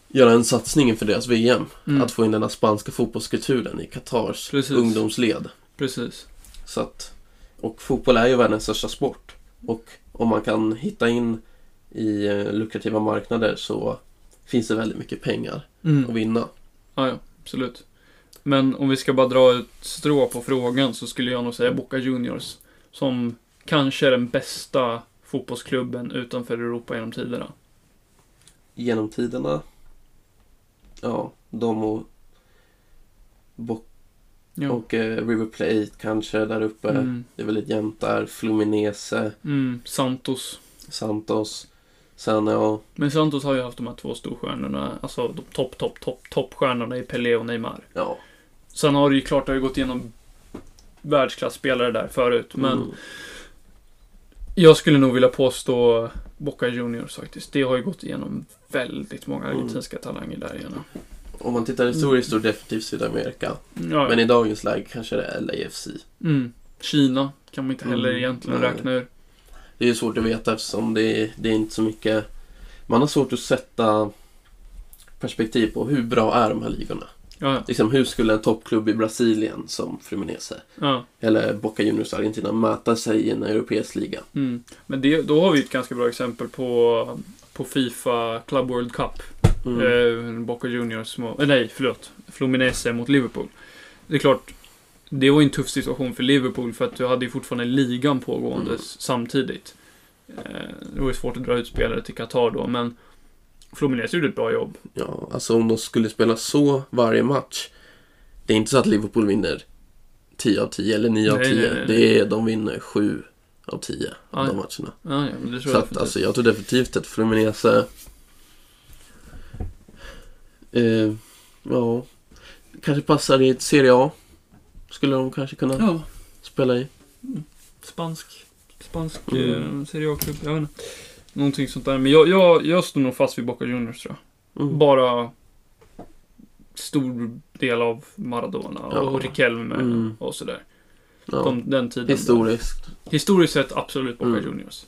göra en satsning inför deras VM. Mm. Att få in den här spanska fotbollskulturen i Qatars Precis. ungdomsled. Precis. Så att, och fotboll är ju världens största sport. Och om man kan hitta in i eh, lukrativa marknader så finns det väldigt mycket pengar Mm. att vinna. Ja, ja, absolut. Men om vi ska bara dra ett strå på frågan så skulle jag nog säga Boca Juniors. Som kanske är den bästa fotbollsklubben utanför Europa genom tiderna. genom tiderna. Ja, de och, Bo- Ja. och eh, River Plate kanske där uppe. Mm. Det är väldigt jämnt där. Fluminese, Mm. Santos. Santos. Sen ja, Men Santos har ju haft de här två storstjärnorna, alltså de topp, topp, topp, toppstjärnorna i Pelé och Neymar. ja. Sen har det ju klart, det har gått igenom världsklasspelare där förut, men Mm. jag skulle nog vilja påstå Boca Juniors faktiskt. Det har ju gått igenom väldigt många Mm. argentinska talanger där igenom. Om man tittar historiskt så definitivt Sydamerika. Ja, Men i dagens läge kanske det är LAFC. mm. Kina kan man inte heller Mm, egentligen nej. räkna ur. Det är svårt att veta eftersom det är, det är inte så mycket... Man har svårt att sätta perspektiv på hur bra är de här ligorna. Ja, Liksom hur skulle en toppklubb i Brasilien som Fluminense ja. eller Boca Juniors Argentina möta sig i en europeisk liga? Mm. Men det, då har vi ett ganska bra exempel på, på Fifa Club World Cup. Mm. Eh, Boca Juniors mot, eh, nej förlåt, Fluminense mot Liverpool. Det är klart, det var ju en tuff situation för Liverpool för att du hade ju fortfarande ligan pågående Mm. samtidigt. Eh, det var ju svårt att dra ut spelare till Qatar då, men Fluminense gjorde ett bra jobb. Ja, alltså om de skulle spela så varje match. Det är inte så att Liverpool vinner 10 av 10 eller 9 av Nej, 10. nej, nej, Det är, de vinner 7 av 10 av de matcherna. Ja, ja, men det tror Så jag att, alltså, jag tror definitivt att Fluminense... Eh, ja, kanske passar i ett Serie A. Skulle de kanske kunna Ja, spela i. spansk, spansk Mm. eh, Serie A-klubb, jag vet inte. Någonting sånt där. Men jag, jag, jag står nog fast vid Boca Juniors tror jag. Mm. Bara stor del av Maradona Ja. och Riquelme Mm. och sådär. Ja. De, den tiden. Historiskt. Historiskt sett absolut Boca Mm. Juniors.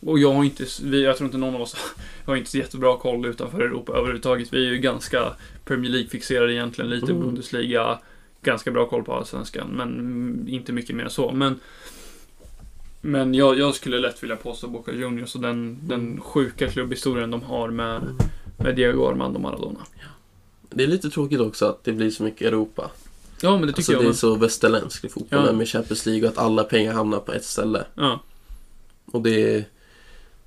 Och jag har inte, vi, jag tror inte någon av oss har inte så jättebra koll utanför Europa överhuvudtaget. Vi är ju ganska Premier League-fixerade egentligen, lite Mm. Bundesliga, ganska bra koll på allsvenskan, men mm, inte mycket mer än så. Men, men jag, jag skulle lätt vilja påstå Boca Juniors och den, den sjuka klubbhistorien de har med, Mm. med Diego Armando Maradona. Det är lite tråkigt också att det blir så mycket Europa. Ja, men det tycker Alltså jag. det är så västerländsk i fotbollen Ja. med Champions League och att alla pengar hamnar på ett ställe. Ja, Och det,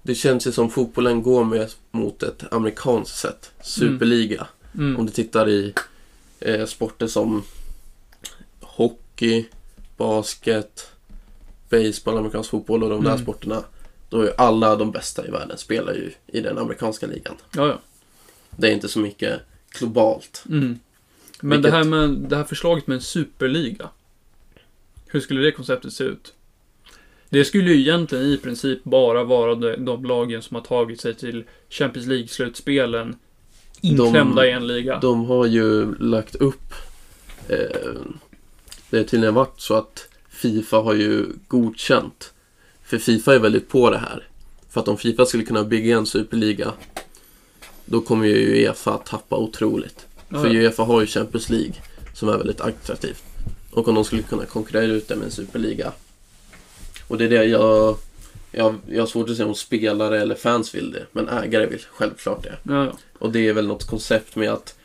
det känns ju som fotbollen går med mot ett amerikanskt sätt. Superliga. mm, Om du tittar i eh, sporter som hockey, basket, baseball, amerikansk fotboll och de där Mm. sporterna. Då är ju alla de bästa i världen spelar ju i den amerikanska ligan. ja, ja. Det är inte så mycket globalt. Mm. Men Vilket- det här med det här förslaget med en superliga. Hur skulle det konceptet se ut? Det skulle ju egentligen i princip bara vara de, de lagen som har tagit sig till Champions League-slutspelen inklämda i en liga. De har ju lagt upp eh, Det har tydligen varit så att Fifa har ju godkänt För Fifa är väldigt på det här För att om Fifa skulle kunna bygga en superliga Då kommer ju Uefa tappa otroligt Ja, För. Uefa har ju Champions League Som är väldigt attraktivt Och om de skulle kunna konkurrera ut det med en superliga Och det är det jag jag, jag har svårt att säga om spelare eller fans vill det Men ägare vill självklart det Ja, ja. och det är väl något koncept med att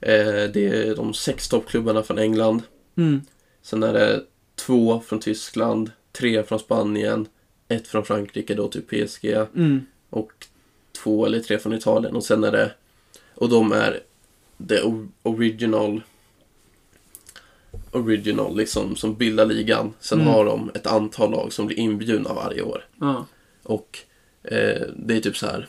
eh, det är de sex toppklubbarna från England. Mm. Sen är det två från Tyskland, tre från Spanien, ett från Frankrike då typ PSG Mm. och två eller tre från Italien. Och sen är det, och de är the original original liksom som bildar ligan. Sen Mm. har de ett antal lag som blir inbjudna varje år. Ja. Och eh, det är typ så här.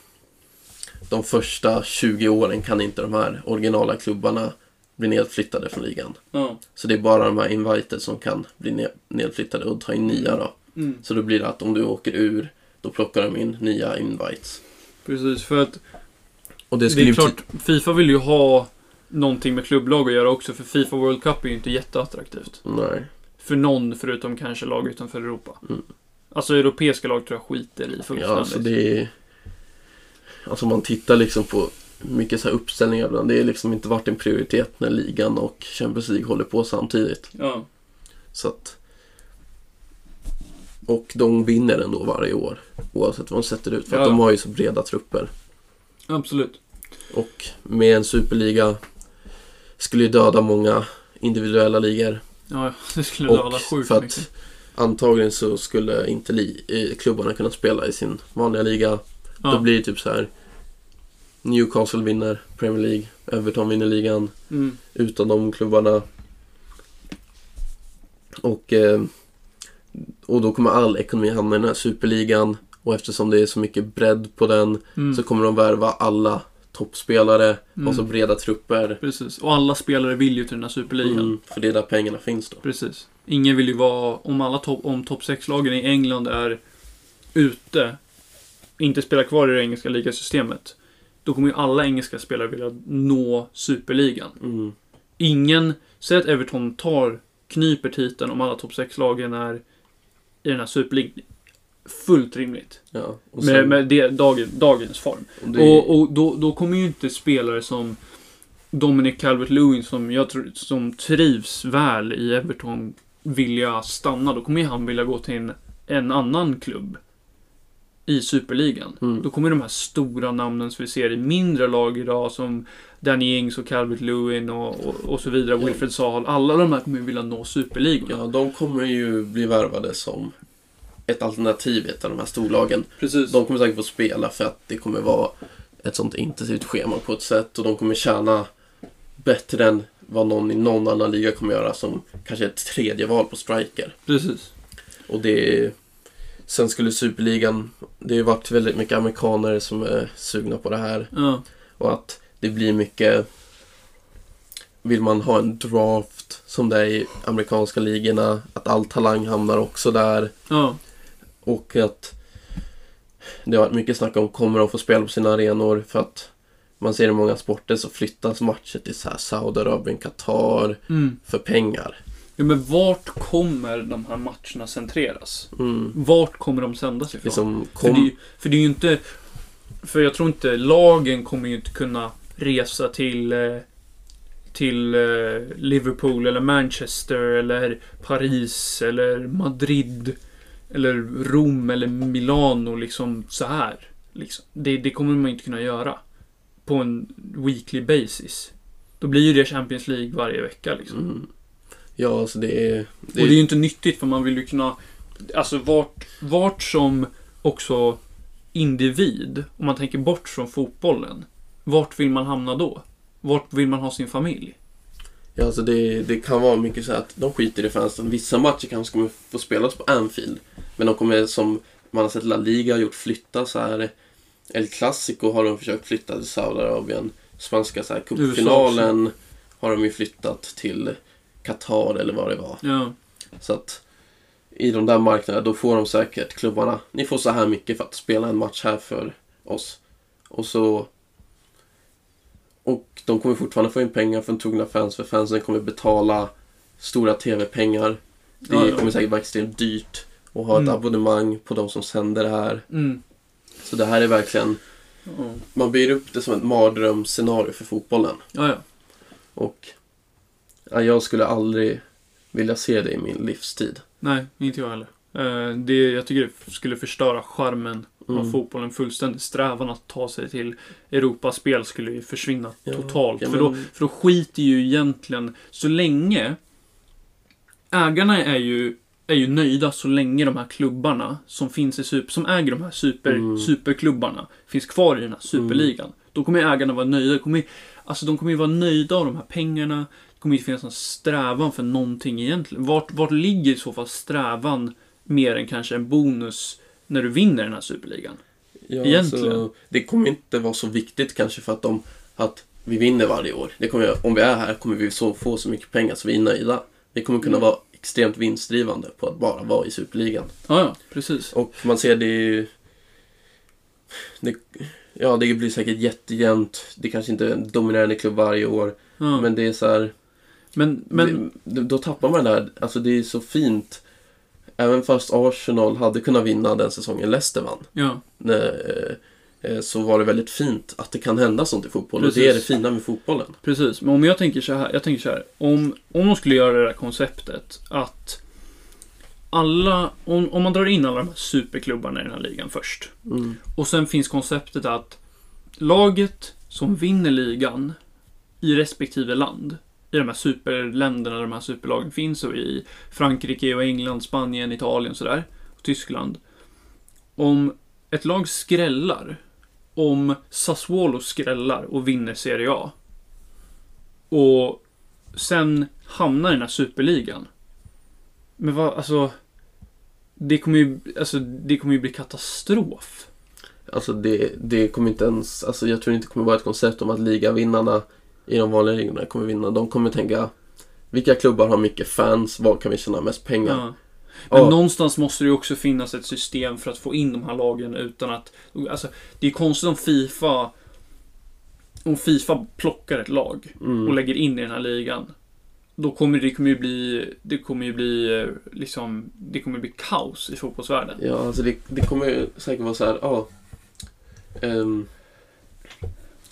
De första 20 åren kan inte de här originala klubbarna bli nedflyttade från ligan. Ja. Så det är bara de här invited som kan bli ne- nedflyttade och ta in nya då. Mm. Så då blir det att om du åker ur, då plockar de in nya invites. Precis, för att Och det det, är klart, Fifa vill ju ha någonting med klubblag att göra också, för Fifa World Cup är ju inte jätteattraktivt. Nej. För någon, förutom kanske lag utanför Europa. Mm. Alltså europeiska lag tror jag skiter i Ja, fullständigt. alltså det är... Alltså man tittar liksom på mycket så här uppställningar ibland. Det är liksom inte varit en prioritet när ligan och Champions League håller på samtidigt. Ja. Så att... Och de vinner ändå varje år. Oavsett vad de sätter ut. För att Ja. de har ju så breda trupper. Absolut. Och med en superliga skulle ju döda många individuella ligor. Ja, det skulle Och döda sjukt för att mycket. antagligen så skulle inte li- eh, klubbarna kunna spela i sin vanliga liga. Ja. Då blir det typ så här. Newcastle vinner Premier League, Everton vinner ligan Mm. utan de klubbarna. Och, eh, och då kommer all ekonomi hamna i den här superligan. Och eftersom det är så mycket bredd på den Mm. så kommer de värva alla toppspelare Mm. och så breda trupper. Precis. Och alla spelare vill ju till den här superligan. Mm, för det är där pengarna finns då. Precis. Ingen vill ju vara, om alla topp, om topp 6-lagen i England är ute, inte spelar kvar i det engelska ligasystemet, då kommer ju alla engelska spelare vilja nå superligan. Mm. Ingen, säg att Everton tar, knyper titeln om alla topp 6-lagen är i den här superligan. Fullt rimligt. Ja, och Med, sen- med det, dagen, dagens form. och det Och, och då, då kommer ju inte spelare som Dominic Calvert-Lewin som jag tror, som trivs väl i Everton vilja stanna. Då kommer ju han vilja gå till en, en annan klubb i superligan. Mm. Då kommer de här stora namnen som vi ser i mindre lag idag som Danny Ings och Calvert-Lewin och, och, och så vidare. Ja. Wilfred Zaha. Alla de här kommer ju vilja nå superligan. Ja, de kommer ju bli värvade som ett alternativ i ett av de här storlagen. Precis. De kommer säkert få spela för att det kommer vara ett sånt intensivt schema på ett sätt och de kommer tjäna bättre än vad någon i någon annan liga kommer göra som kanske ett tredje val på striker. Precis. Och det är... Sen skulle Superligan... Det har ju varit väldigt mycket amerikaner som är sugna på det här. Ja. Och att det blir mycket... Vill man ha en draft som det är i amerikanska ligorna, att all talang hamnar också där. Ja. Och att det har varit mycket snack om kommer de få spela på sina arenor för att man ser i många sporter så flyttas matcher till så här Saudiarabien, Qatar Mm. för pengar. Ja, men vart kommer de här matcherna centreras? Mm. Vart kommer de sändas ifrån? Liksom för, det kom, för det är ju inte... För jag tror inte, lagen kommer ju inte kunna resa till... eh, Till eh, Liverpool eller Manchester eller Paris eller Madrid. Eller Rom eller Milano liksom så här. Liksom. Det, det kommer man inte kunna göra. På en weekly basis. Då blir ju det Champions League varje vecka liksom. mm. Ja, alltså det är... Det Och det är ju inte nyttigt för man vill ju kunna, alltså vart, vart som också individ, om man tänker bort från fotbollen, vart vill man hamna då? Vart vill man ha sin familj? Ja, alltså det, det kan vara mycket så att de skiter i fansen. Vissa matcher kanske kommer få spelas på Anfield. Men de kommer, som man har sett La Liga har gjort, flytta så här. El Clasico har de försökt flytta till Saudiarabien. Spanska så här, cupfinalen har de ju flyttat till Qatar eller vad det var. Ja, Så att i de där marknaderna, då får de säkert klubbarna, ni får så här mycket för att spela en match här för oss. Och så... Och de kommer fortfarande få in pengar från trogna fans, för fansen kommer betala stora TV-pengar. Det Ja, ja. kommer säkert vara extremt dyrt att ha ett Mm. abonnemang på de som sänder det här. mm. Så det här är verkligen, man bygger upp det som ett mardrömsscenario för fotbollen. ja. ja. Och ja, jag skulle aldrig vilja se det i min livstid. Nej, inte jag heller. Eh, Det, jag tycker det skulle förstöra charmen av Mm. fotbollen fullständigt. Strävan att ta sig till Europaspel skulle ju försvinna Ja, totalt. ja, för, då, men- för då skiter ju egentligen, så länge ägarna är ju, är ju nöjda så länge de här klubbarna som finns i super, som äger de här super, Mm. superklubbarna finns kvar i den här superligan. Då kommer ägarna vara nöjda. De kommer, alltså de kommer ju vara nöjda av de här pengarna. Det kommer inte finnas någon strävan för någonting egentligen. Vart, vart ligger i så fall strävan mer än kanske en bonus när du vinner den här superligan? Ja, Egentligen. Så det kommer inte vara så viktigt kanske för att, de, att vi vinner varje år. Det kommer, om vi är här kommer vi så, få så mycket pengar så vi är nöjda. Vi kommer kunna Mm. vara extremt vinstdrivande på att bara vara i Superligan. Ja, ja, precis. Och man ser det ju... Det, ja, det blir säkert jättejämnt. Det kanske inte är en dominerande klubb varje år. Ja. Men det är så här... men, men det, då tappar man det här. Alltså det är så fint. Även fast Arsenal hade kunnat vinna den säsongen Leicester vann. ja, Nej, eh, så var det väldigt fint att det kan hända sånt i fotboll. Och Precis. det är det fina med fotbollen. Precis, men om jag tänker så här, jag tänker så här. Om, om de skulle göra det där konceptet att alla, om, om man drar in alla de här superklubbarna i den här ligan först. Mm. Och sen finns konceptet att laget som vinner ligan i respektive land, i de här superländerna där de här superlagen finns och i Frankrike och England, Spanien, Italien och sådär, och Tyskland. Om ett lag skrällar om Sassuolo skrällar och vinner Serie A. Och sen hamnar i den här superligan. Men vad, alltså. Det kommer ju, alltså, det kommer ju bli katastrof. Alltså det, det kommer inte ens, alltså jag tror inte det kommer vara ett koncept om att ligavinnarna i de vanliga ligorna kommer vinna. De kommer tänka, vilka klubbar har mycket fans, var kan vi tjäna mest pengar? Ja. Men Ja. någonstans måste det ju också finnas ett system för att få in de här lagen utan att... Alltså, det är konstigt om Fifa... Om Fifa plockar ett lag och Mm. lägger in i den här ligan. Då kommer det kommer ju bli... Det kommer ju bli eh, liksom... Det kommer bli kaos i fotbollsvärlden. Ja, alltså det, det kommer ju säkert vara så här, ja. Um,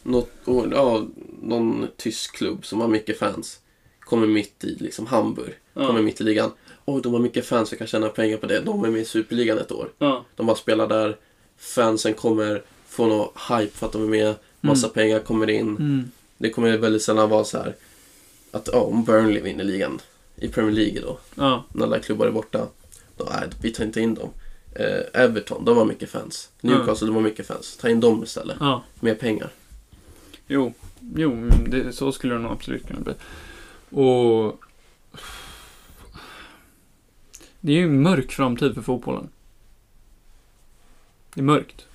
något, och, ja, någon tysk klubb som har mycket fans. Kommer mitt i liksom Hamburg. Kommer Ja. mitt i ligan. Oj, de har mycket fans, jag kan tjäna pengar på det. De är med i Superligan ett år. Ja. De bara spelar där. Fansen kommer få någon hype för att de är med. Massa Mm. pengar kommer in. Mm. Det kommer väldigt sällan vara så här att ja, om Burnley vinner ligan i Premier League då, Ja. när alla klubbar är borta, då nej, vi tar inte in dem. Eh, Everton, de har mycket fans. Newcastle, de har mycket fans. Ta in dem istället. Ja. Mer pengar. Jo. Jo, det, så skulle det nog absolut kunna bli. Och... Det är ju en mörk framtid för fotbollen. Det är mörkt.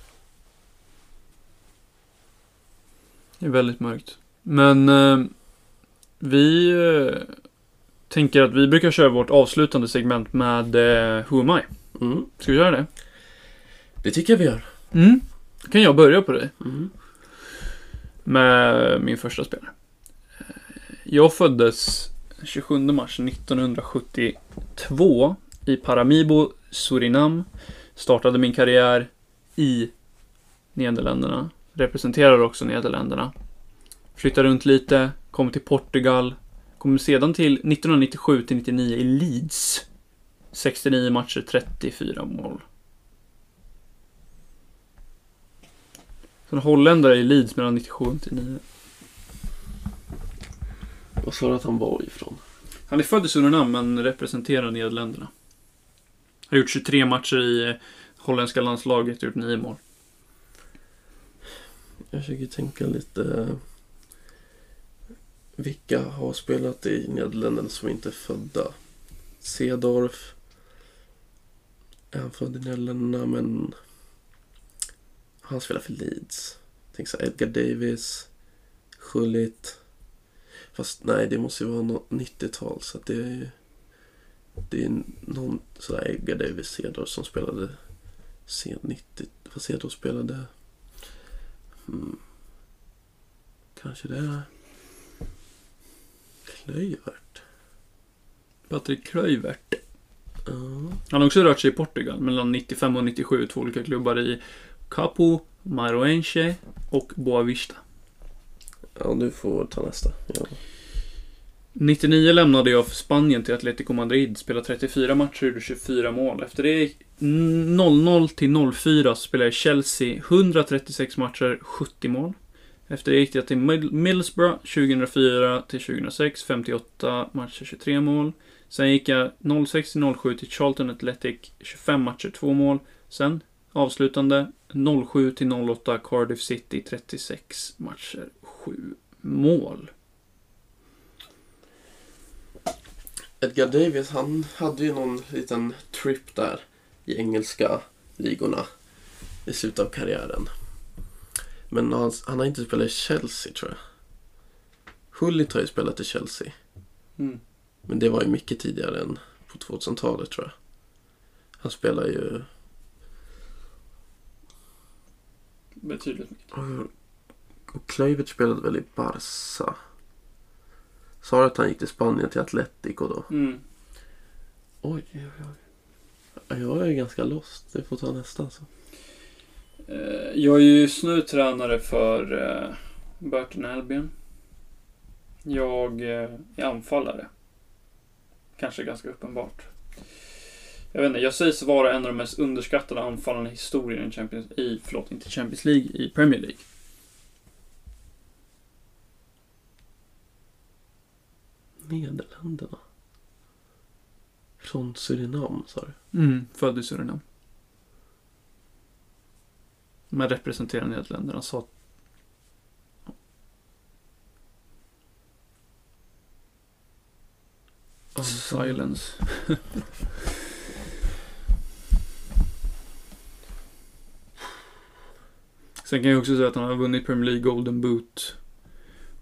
Det är väldigt mörkt. Men eh, vi eh, tänker att vi brukar köra vårt avslutande segment med eh, Who am I? Mm. Ska vi göra det? Det tycker jag vi gör. Mm. Då kan jag börja på dig. Mm. med min första spelare. Jag föddes 27 mars 1972 i Paramaribo, Surinam. Startade min karriär i Nederländerna. Representerar också Nederländerna. Flyttade runt lite, kom till Portugal. Kom sedan till 1997 till 99 i Leeds. 69 matcher, 34 mål. Så en holländare i Leeds mellan 97 och 99. Vad sa du att han var ifrån? Han är född i Surinam men representerar Nederländerna. Har gjort 23 matcher i holländska landslaget, gjort 9 mål. Jag försöker tänka lite. Eh, vilka har spelat i Nederländerna som inte är födda? Sedorf. Är han född i Nederländerna men han spelar för Leeds. Tänk så här, Edgar Davis. Schullit. Fast nej, det måste ju vara något 90-tal så att det är ju det är någon sådär Edgar Davis Sedorf som spelade sent 90. Vad Sedorf spelade Hmm. Kanske det är Klöivert. Patrik Kluivert. Ja. Han har också rört sig i Portugal mellan 95 och 97. Två olika klubbar i Capo, Maroense och Boavista. ja, du får ta nästa. Ja. 99 lämnade jag för Spanien till Atletico Madrid. Spelade 34 matcher, gjorde 24 mål. Efter det 00 till 04 spelade jag i Chelsea 136 matcher, 70 mål. Efter det gick jag till Middlesbrough 2004 till 2006, 58 matcher, 23 mål. Sen gick jag 06 till 07 till Charlton Athletic, 25 matcher, 2 mål. Sen avslutande 07 till 08 Cardiff City, 36 matcher, 7 mål. Edgar Davis, han hade ju någon liten trip där i engelska ligorna i slutet av karriären. Men han, han har inte spelat i Chelsea tror jag. Hullit har ju spelat i Chelsea. Mm. Men det var ju mycket tidigare än på 2000-talet tror jag. Han spelar ju... Betydligt Och Kluivert spelade väl i Barca. Sa du att han gick till Spanien till Atletico då? Mm. Oj, oj, oj. Ja, Jag är ganska lost. Det får ta nästa alltså. Eh, Jag är ju just nu tränare för eh, Burton Albion. Jag eh, är anfallare. Kanske ganska uppenbart. Jag vet inte, jag sägs vara en av de mest underskattade anfallarna i historien i Champions, i, förlåt, inte Champions League, i Premier League. Nederländerna. Från Surinam sa du? Mm, född i Surinam. Men representerar Nederländerna. Sa... Silence. Sen kan jag också säga att han har vunnit Premier League Golden Boot.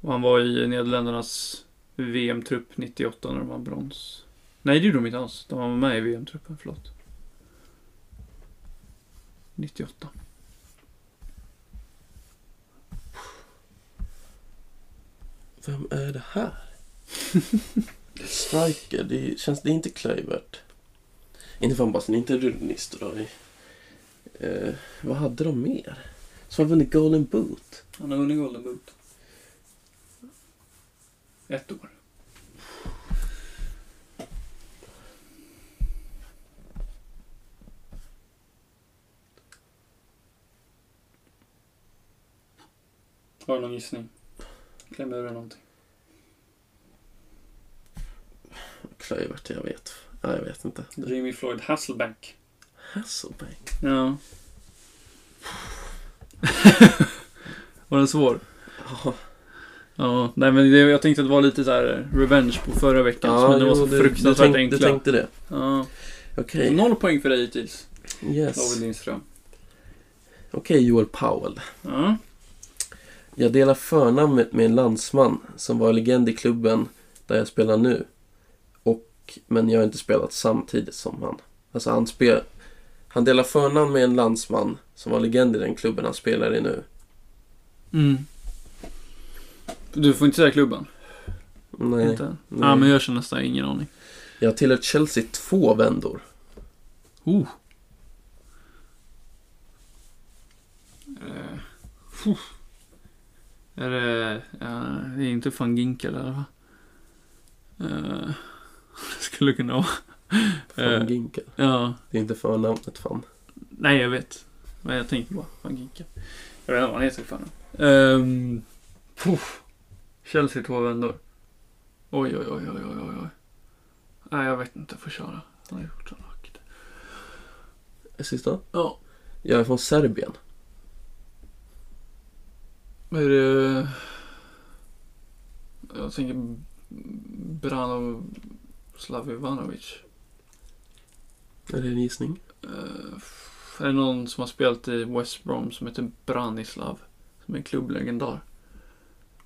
Och han var i Nederländernas VM-trupp 98 när de vann brons. Nej, det gjorde de inte alls. De var med i VM-truppen, förlåt. 98. Vem är det här? Striker, det känns det är inte Kluivert. Inte fan Basten, inte Rudnist då. Eh, vad hade de mer? Som har vunnit Golden Boot? Han har vunnit Golden Boot. Ett år. Har du någon gissning? Kläm ur någonting. Kluivert, jag vet. Nej, jag vet inte. Jimmy Floyd Hasselbank. Hasselbank. Ja. Var den svår? Ja, Ja, nej men det, jag tänkte att det var lite så här revenge på förra veckan. men det var så jo, du- fruktansvärt du, tänk, enkla. du tänkte det. Ja. Okej, Noll poäng för dig hittills, yes. David Lindström. Okej, Joel Powell. Ja. Jag delar förnamnet med en landsman som var legend i klubben där jag spelar nu. Och, men jag har inte spelat samtidigt som han. Alltså han, spel, han delar förnamn med en landsman som var legend i den klubben han spelar i nu. Mm. Du får inte säga klubben? Nej. Inte? nej. Ja, men jag känner nästan ingen aning. Jag har tillhört Chelsea två vändor. Oh. Fuh. Är det... ja, det är inte van Ginkel eller va? Eh, det skulle kunna vara. Fan Eh, Ginkel. ja. Det är inte förnamnet fan. Nej, jag vet. Men jag tänker bara van Ginkel. Jag vet inte vad han heter för um, Chelsea två vändor. Oj, oj, oj, oj, oj, oj. Nej, jag vet inte. Jag får köra. Han har gjort så vackert. Sista? Ja. Jag är från Serbien. Är det? Jag tänker Brano Slavivanovic. Är det en gissning? Uh, är det någon som har spelat i West Brom som heter Branislav? Som är en klubblegendar.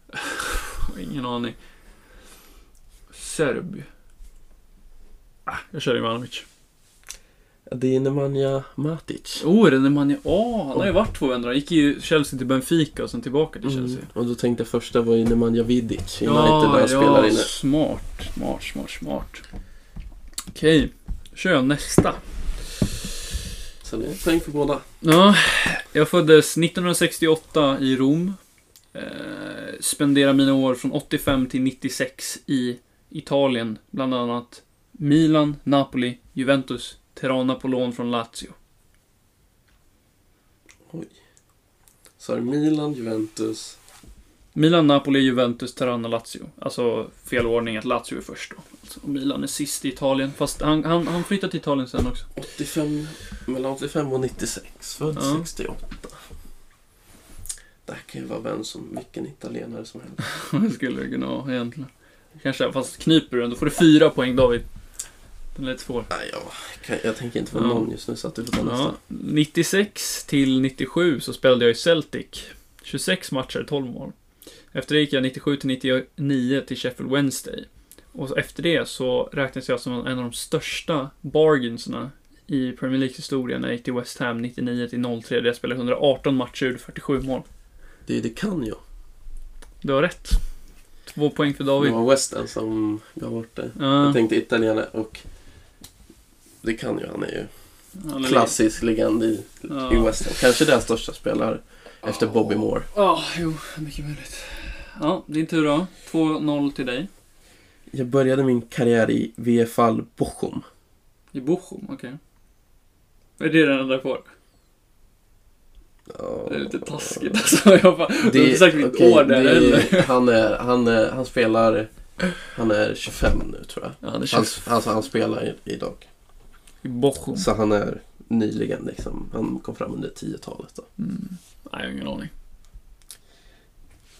Ingen aning. Serb. Ah, jag kör Ivanovic. Det är Nemanja Matic. Oh, är det Nemanja? Åh, han har ju varit två vändor. Han gick ju Chelsea till Benfica och sen tillbaka till Chelsea. Mm. Och då tänkte jag första var ju Nemanja Vidic när han spelar inne. smart, smart, smart, smart. Okej, då kör jag nästa. Så det är poäng för båda. Ja, jag föddes 1968 i Rom. Eh, spenderade mina år från 85 till 96 i Italien. Bland annat Milan, Napoli, Juventus, Tirana på lån från Lazio. Så är det Milan, Juventus. Milan, Napoli, Juventus, Tirana, Lazio. Alltså fel ordning att Lazio är först då. Alltså, och Milan är sist i Italien. Fast han, han, han flyttade till Italien sen också. 85, mellan 85 och 96. Född Ja. 68. Det här kan ju vara vem som, vilken italienare som helst. Det skulle det kunna vara egentligen. Kanske, fast kniper du den, då får du fyra poäng David. Den är lite svår. Nej, jag, jag tänker inte på Ja. någon just nu så att du får ta nästa. 96 till 97 så spelade jag i Celtic. 26 matcher, 12 mål. Efter det gick jag 97 till 99 till Sheffield Wednesday. Och efter det så räknas jag som en av de största bargainsarna i Premier League-historien när jag gick till West Ham 99 till 03 där jag spelade 118 matcher och gjorde 47 mål. Det, det kan jag. Du har rätt. Två poäng för Det David. var Western som gav bort det. Ja, Jag tänkte italienare och det kan ju. Han är ju han är klassisk legend i, Ja. i Western. Kanske deras största spelare efter Bobby Moore. Ja, jo, mycket möjligt. Ja, din tur då. 2-0 till dig. Jag började min karriär i VFL Bochum. I Bochum, okej. Är det den enda kvar? Det är lite taskigt alltså. Jag bara, du har inte sagt mitt okej, år där det- heller. Han, är, han, är, han spelar... Han är 25 nu tror jag. Ja, det Han, känns alltså han spelar idag. i Bochum. Så han är nyligen liksom. Han kom fram under 10-talet då. Mm. Nej, jag har ingen aning.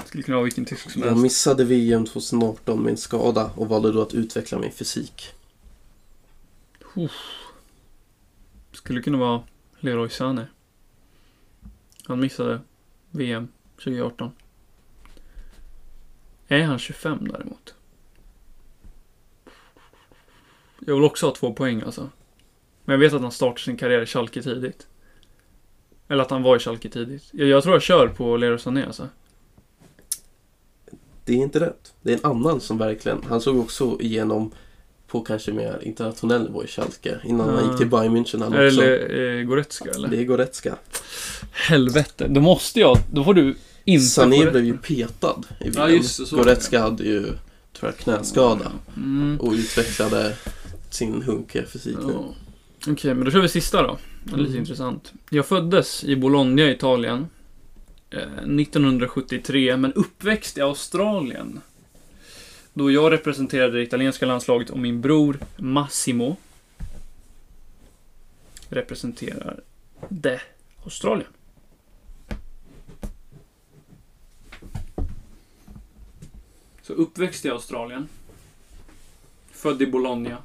Skulle kunna vara vilken tysk som Jag helst. missade VM 2018 med en skada och valde då att utveckla min fysik. Skulle kunna vara Leroy Sané. Han missade VM 2018. Är han 25 däremot? Jag vill också ha två poäng alltså. Men jag vet att han startade sin karriär i Schalke tidigt. Eller att han var i Schalke tidigt. Jag, jag tror jag kör på Leroy Sané alltså. Det är inte rätt. Det är en annan som verkligen, han såg också igenom på kanske mer internationell nivå i Schalke innan han Ah. gick till Bayern München. Han också. Eller eh, Goretzka eller? Det är Goretzka. Helvete, då måste jag, då får du inte Sané Goretzka. blev ju petad i VM. Ja, just det, så var det. Goretzka hade ju, tror jag, knäskada Mm. och utvecklade sin hunkiga fysik nu. Ja. Okej, men då kör vi sista då. Det är lite Mm. intressant. Jag föddes i Bologna, Italien. Eh, 1973, men uppväxt i Australien. Då jag representerade det italienska landslaget och min bror Massimo representerar det Australien. Så uppväxt i Australien. Född i Bologna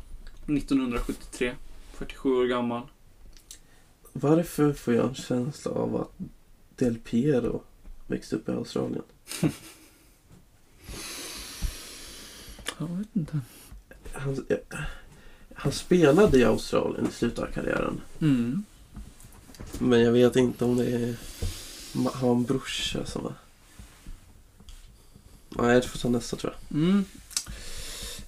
1973. 47 år gammal. Varför får jag en känsla av att Del Piero växte upp i Australien? Jag vet inte. Han, eh, han spelade i Australien i slutet av karriären. Mm. Men jag vet inte om det är... Har en brorsa som var... Nej, jag får ta nästa tror jag. Mm.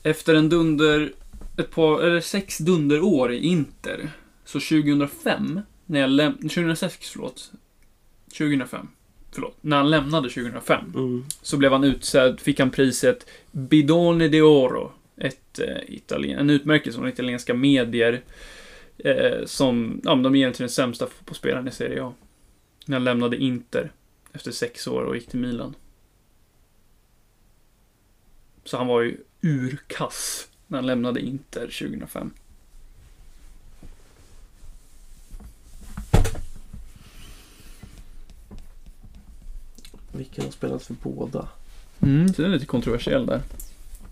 Efter en dunder, ett par, eller sex dunderår i Inter, så 2005, när jag läm- 2006 förlåt, 2005, förlåt, när han lämnade 2005, Mm. så blev han utsedd, fick han priset Bidone de Oro, ett, eh, italien, en utmärkelse från italienska medier, eh, som, ja, men de den till den sämsta fotbollsspelaren i Serie A. När han lämnade Inter efter sex år och gick till Milan. Så han var ju urkass när han lämnade Inter 2005. Vilken har spelat för båda? Mm, så det är lite kontroversiell där.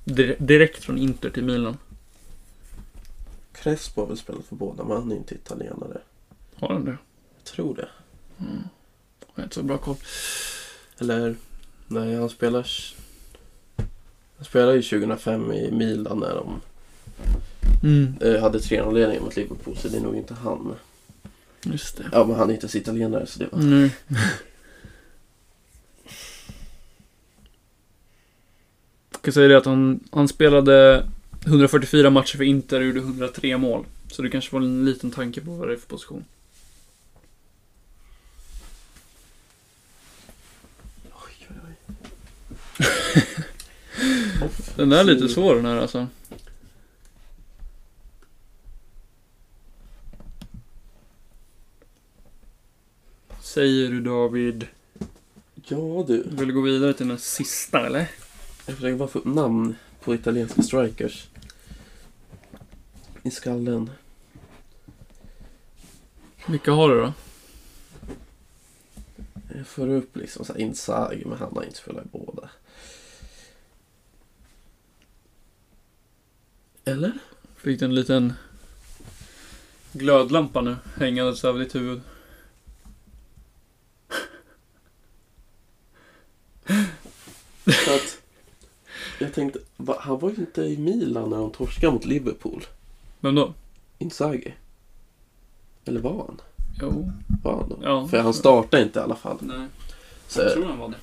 Dir- direkt från Inter till Milan. Crespo har väl spelat för båda, men han är inte italienare. Har han det? Jag tror det. Mm. Jag har inte så bra koll. Eller, nej han spelar... Han spelade ju 2005 i Milan när de Mm. eh, hade 3-0-ledning mot Liverpool, så det är nog inte han. Just det. Ja, men han är inte ens italienare, så det var... Nu. kan säga det att han, han spelade 144 matcher för Inter och gjorde 103 mål. Så du kanske får en liten tanke på vad det är för position. Oj, oj, oj. Den där är lite svår den här alltså. Säger du David? Ja du. Vill du gå vidare till den sista eller? Jag försöker bara få upp namn på italienska strikers. I skallen. Vilka har du då? Jag får upp liksom så här Inzaghi, men han har inte spelat i båda. Eller? Fick du en liten glödlampa nu hängandes över ditt huvud? Så att, jag tänkte, va, han var ju inte i Milan när de torskade mot Liverpool. Vem då? Inzaghi. Eller var han? Jo. Var han då? Ja. För han startade inte i alla fall. Nej, Så, jag tror han var det.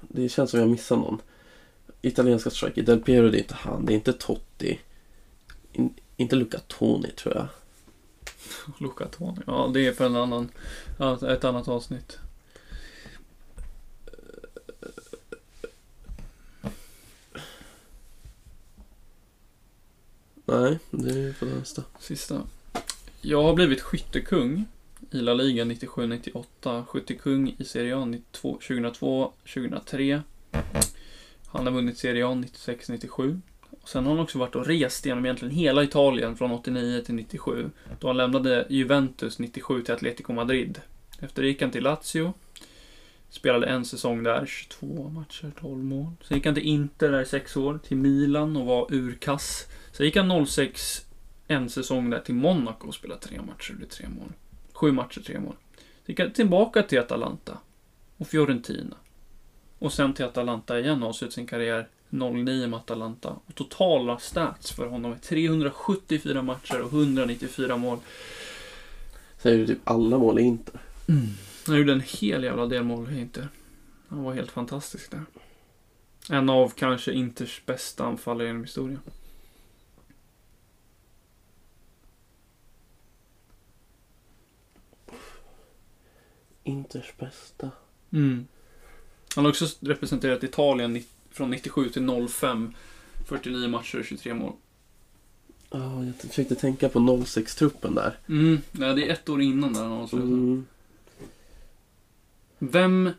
det känns som jag missar någon. Italienska striker. Del Piero det är inte han. Det är inte Totti. In, inte Luca Toni tror jag. Luca Toni. Ja, det är för en annan, ett annat avsnitt. Nej, det är för nästa. Sista. Jag har blivit skyttekung i La Liga 97-98. Skyttekung i Serie A 2002, 2003. Han har vunnit Serie A 96-97. Sen har han också varit och rest genom egentligen hela Italien från 89 till 97. Då han lämnade Juventus 97 till Atletico Madrid. Efter det gick han till Lazio. Spelade en säsong där, 22 matcher, 12 mål. Sen gick han till Inter där i 6 år, till Milan och var urkass. Sen gick han 06 en säsong där till Monaco och spelade tre matcher och gjorde tre mål. Sju matcher, tre mål. Sen gick han tillbaka till Atalanta och Fiorentina. Och sen till Atalanta igen och avslutade sin karriär 09 med Atalanta. Och totala stats för honom är 374 matcher och 194 mål. Är det typ alla mål i Inter. Han gjorde en hel jävla del mål Inter. Han var helt fantastisk där. En av kanske Inters bästa anfallare genom historien. Inters bästa. Mm. Han har också representerat Italien från 97 till 05. 49 matcher och 23 mål. Ja, jag försökte tänka på 06-truppen där. Mm. Nej, det är ett år innan där han avslutade. Mm. Vem...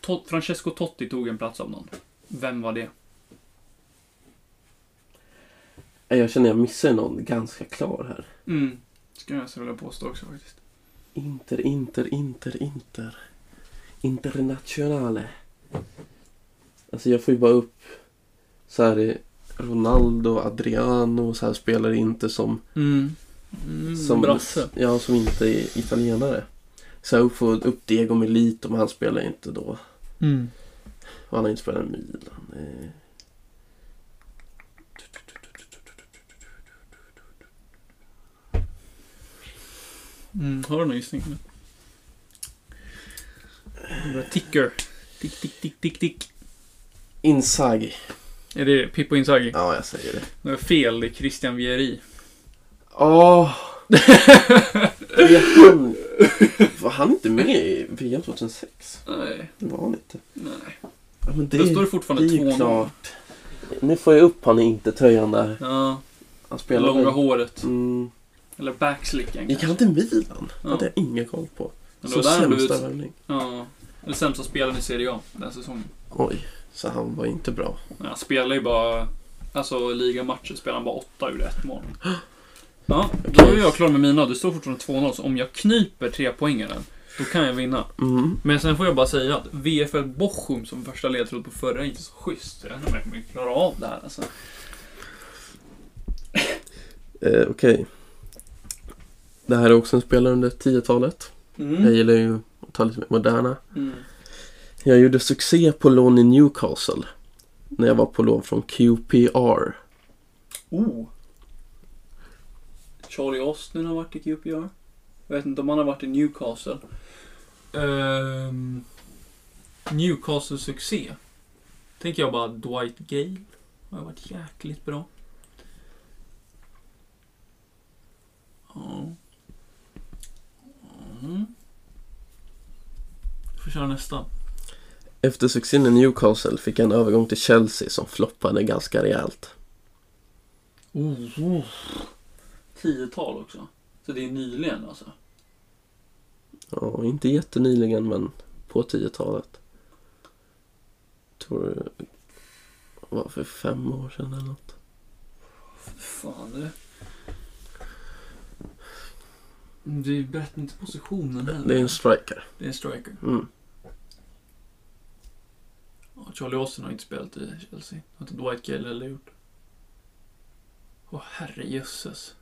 Tot- Francesco Totti tog en plats av någon. Vem var det? Jag känner jag missar någon ganska klar här. Mm. Skulle jag vilja påstå också faktiskt. Inter, Inter, Inter, Inter. Internationale. Alltså jag får ju bara upp så här Ronaldo, Adriano så här spelar inte som, Mm. mm som Brasse. Ja, som inte är italienare. Så får upp Diego Milito men han spelar inte då. Mm. Och han har inte spelat i Milan. Eh, Mm. Har du någon gissning? Ticker. Tick, tick, tick, tick, tick. Inzaghi. Är det Pippo Inzaghi? Ja, jag säger det. Det var fel. Det är Christian Vieri. Åh! Är han... Var han inte med i VM 2006? Nej, Det var han inte. nej. Ja, men det, Då står det fortfarande det är ju 2-0. klart. Nu får jag upp han i inte-tröjan där. Ja, Han det spelar långa håret. Mm. Eller backslicken Gick kanske. han till Milan? Ja. hade jag ingen koll på. Men Så var där han blev sämsta ut... värvning. Ja. Eller sämsta spelaren i Serie A den säsongen. Oj, så han var inte bra. Men han spelar ju bara... Alltså ligamatcher spelar han bara åtta ur ett mål. Ja, då är jag klar med mina. Det står fortfarande 2-0. Så om jag knyper tre poängaren då kan jag vinna. Mm. Men sen får jag bara säga att VFL Bochum som första ledtråd på förra är inte så schysst. Jag vet inte om jag kommer klara av det här alltså. Eh, Okej. Det här är också en spelare under 10-talet. Jag gillar ju att ta lite mer moderna. Mm. Jag gjorde succé på lån i Newcastle. När jag var på lån från QPR. Oh. Charlie Austin har varit i QPR. Jag vet inte om han har varit i Newcastle. Ehm, Newcastle succé. Tänker jag bara Dwight Gale. Har varit jäkligt bra. Ja. Mm. Får köra nästa. Efter succén i Newcastle fick jag en övergång till Chelsea som floppade ganska rejält. Oh. Tiotal också. Så det är nyligen alltså. Ja, inte jättenyligen men på 10-talet. Tror det var för fem år sedan eller något. Fan det. Du berättar inte positionen heller. Det är en striker. Det är en striker. Mm. Ja, Charlie Austin har inte spelat i Chelsea. Har inte Dwight Gale heller gjort. Åh herrejösses.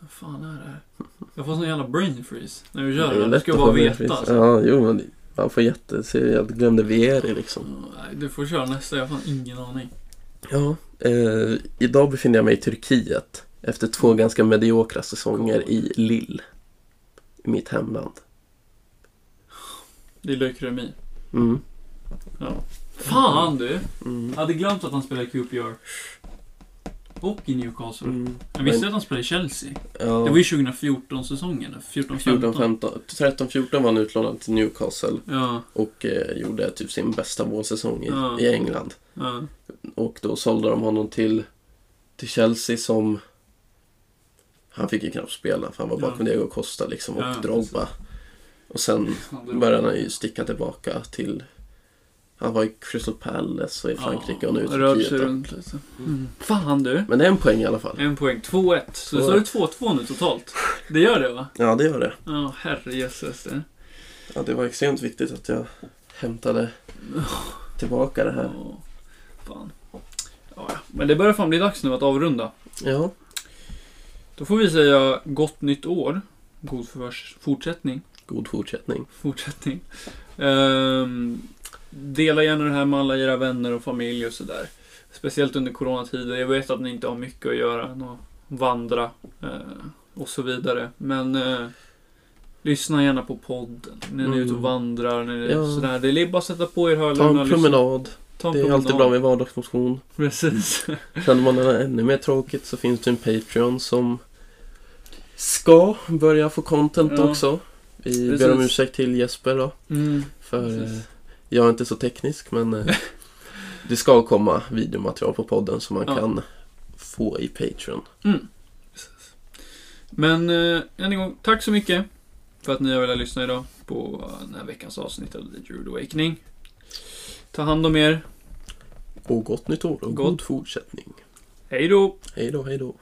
Vad fan är det här? Jag får sån jävla brain freeze när vi kör Det det. Du ska bara veta alltså. Ja, jo men man får jätte... Jag glömde Vieri liksom. Ja, nej, Du får köra nästa, jag har fan ingen aning. Ja, eh, idag befinner jag mig i Turkiet. Efter två ganska mediokra säsonger i Lille. I mitt hemland. Det är leukemi. Mm. Fan du! Mm. Jag hade glömt att han spelade QPR. Och i Newcastle. Mm. Jag visste att han spelade i Chelsea. Ja, Det var ju 2014-säsongen. 14-15. 14-15. 13-14 var han utlånad till Newcastle. Ja, Och eh, gjorde typ sin bästa vårsäsong i, Ja. i England. ja. Och då sålde de honom till, till Chelsea som... Han fick ju knappt spela för han var Ja. bakom Diego Costa liksom och Ja, Drogba. Och sen började han ju sticka tillbaka till Han var i Crystal Palace och i Frankrike och nu i rörde sig Turkiet. runt lite. Mm. Fan du. Men det är en poäng i alla fall. En poäng. 2-1. Så det 2-1. står det 2-2 nu totalt. Det gör det va? Ja, det gör det. Ja, herrejösses. det. Ja, det var extremt viktigt att jag hämtade tillbaka det här. Ja, fan. Ja, ja. Men det börjar fan bli dags nu att avrunda. Ja, Då får vi säga gott nytt år. God förs- fortsättning. god fortsättning. fortsättning. Ehm, dela gärna det här med alla era vänner och familj och sådär. Speciellt under coronatider. Jag vet att ni inte har mycket att göra än att vandra eh, och så vidare. Men eh, lyssna gärna på podden när ni är ute och Mm. vandrar. När ni, Ja. sådär. Det är bara att sätta på er Ta hörlurarna en och lyssna. promenad. Ta en Det är promenad. alltid bra med vardagsmotion. Precis. Känner man det ännu mer tråkigt så finns det en Patreon som ska börja få content Ja. också. Vi Precis. ber om ursäkt till Jesper då. Mm. För Precis. Jag är inte så teknisk men eh, det ska komma videomaterial på podden som man Ja. kan få i Patreon. Precis. Men eh, än en gång, tack så mycket för att ni har velat lyssna idag på den här veckans avsnitt av The Druid Awakening. Ta hand om er. Och gott nytt år och Gott. god fortsättning. Hej då! Hej då, hej då.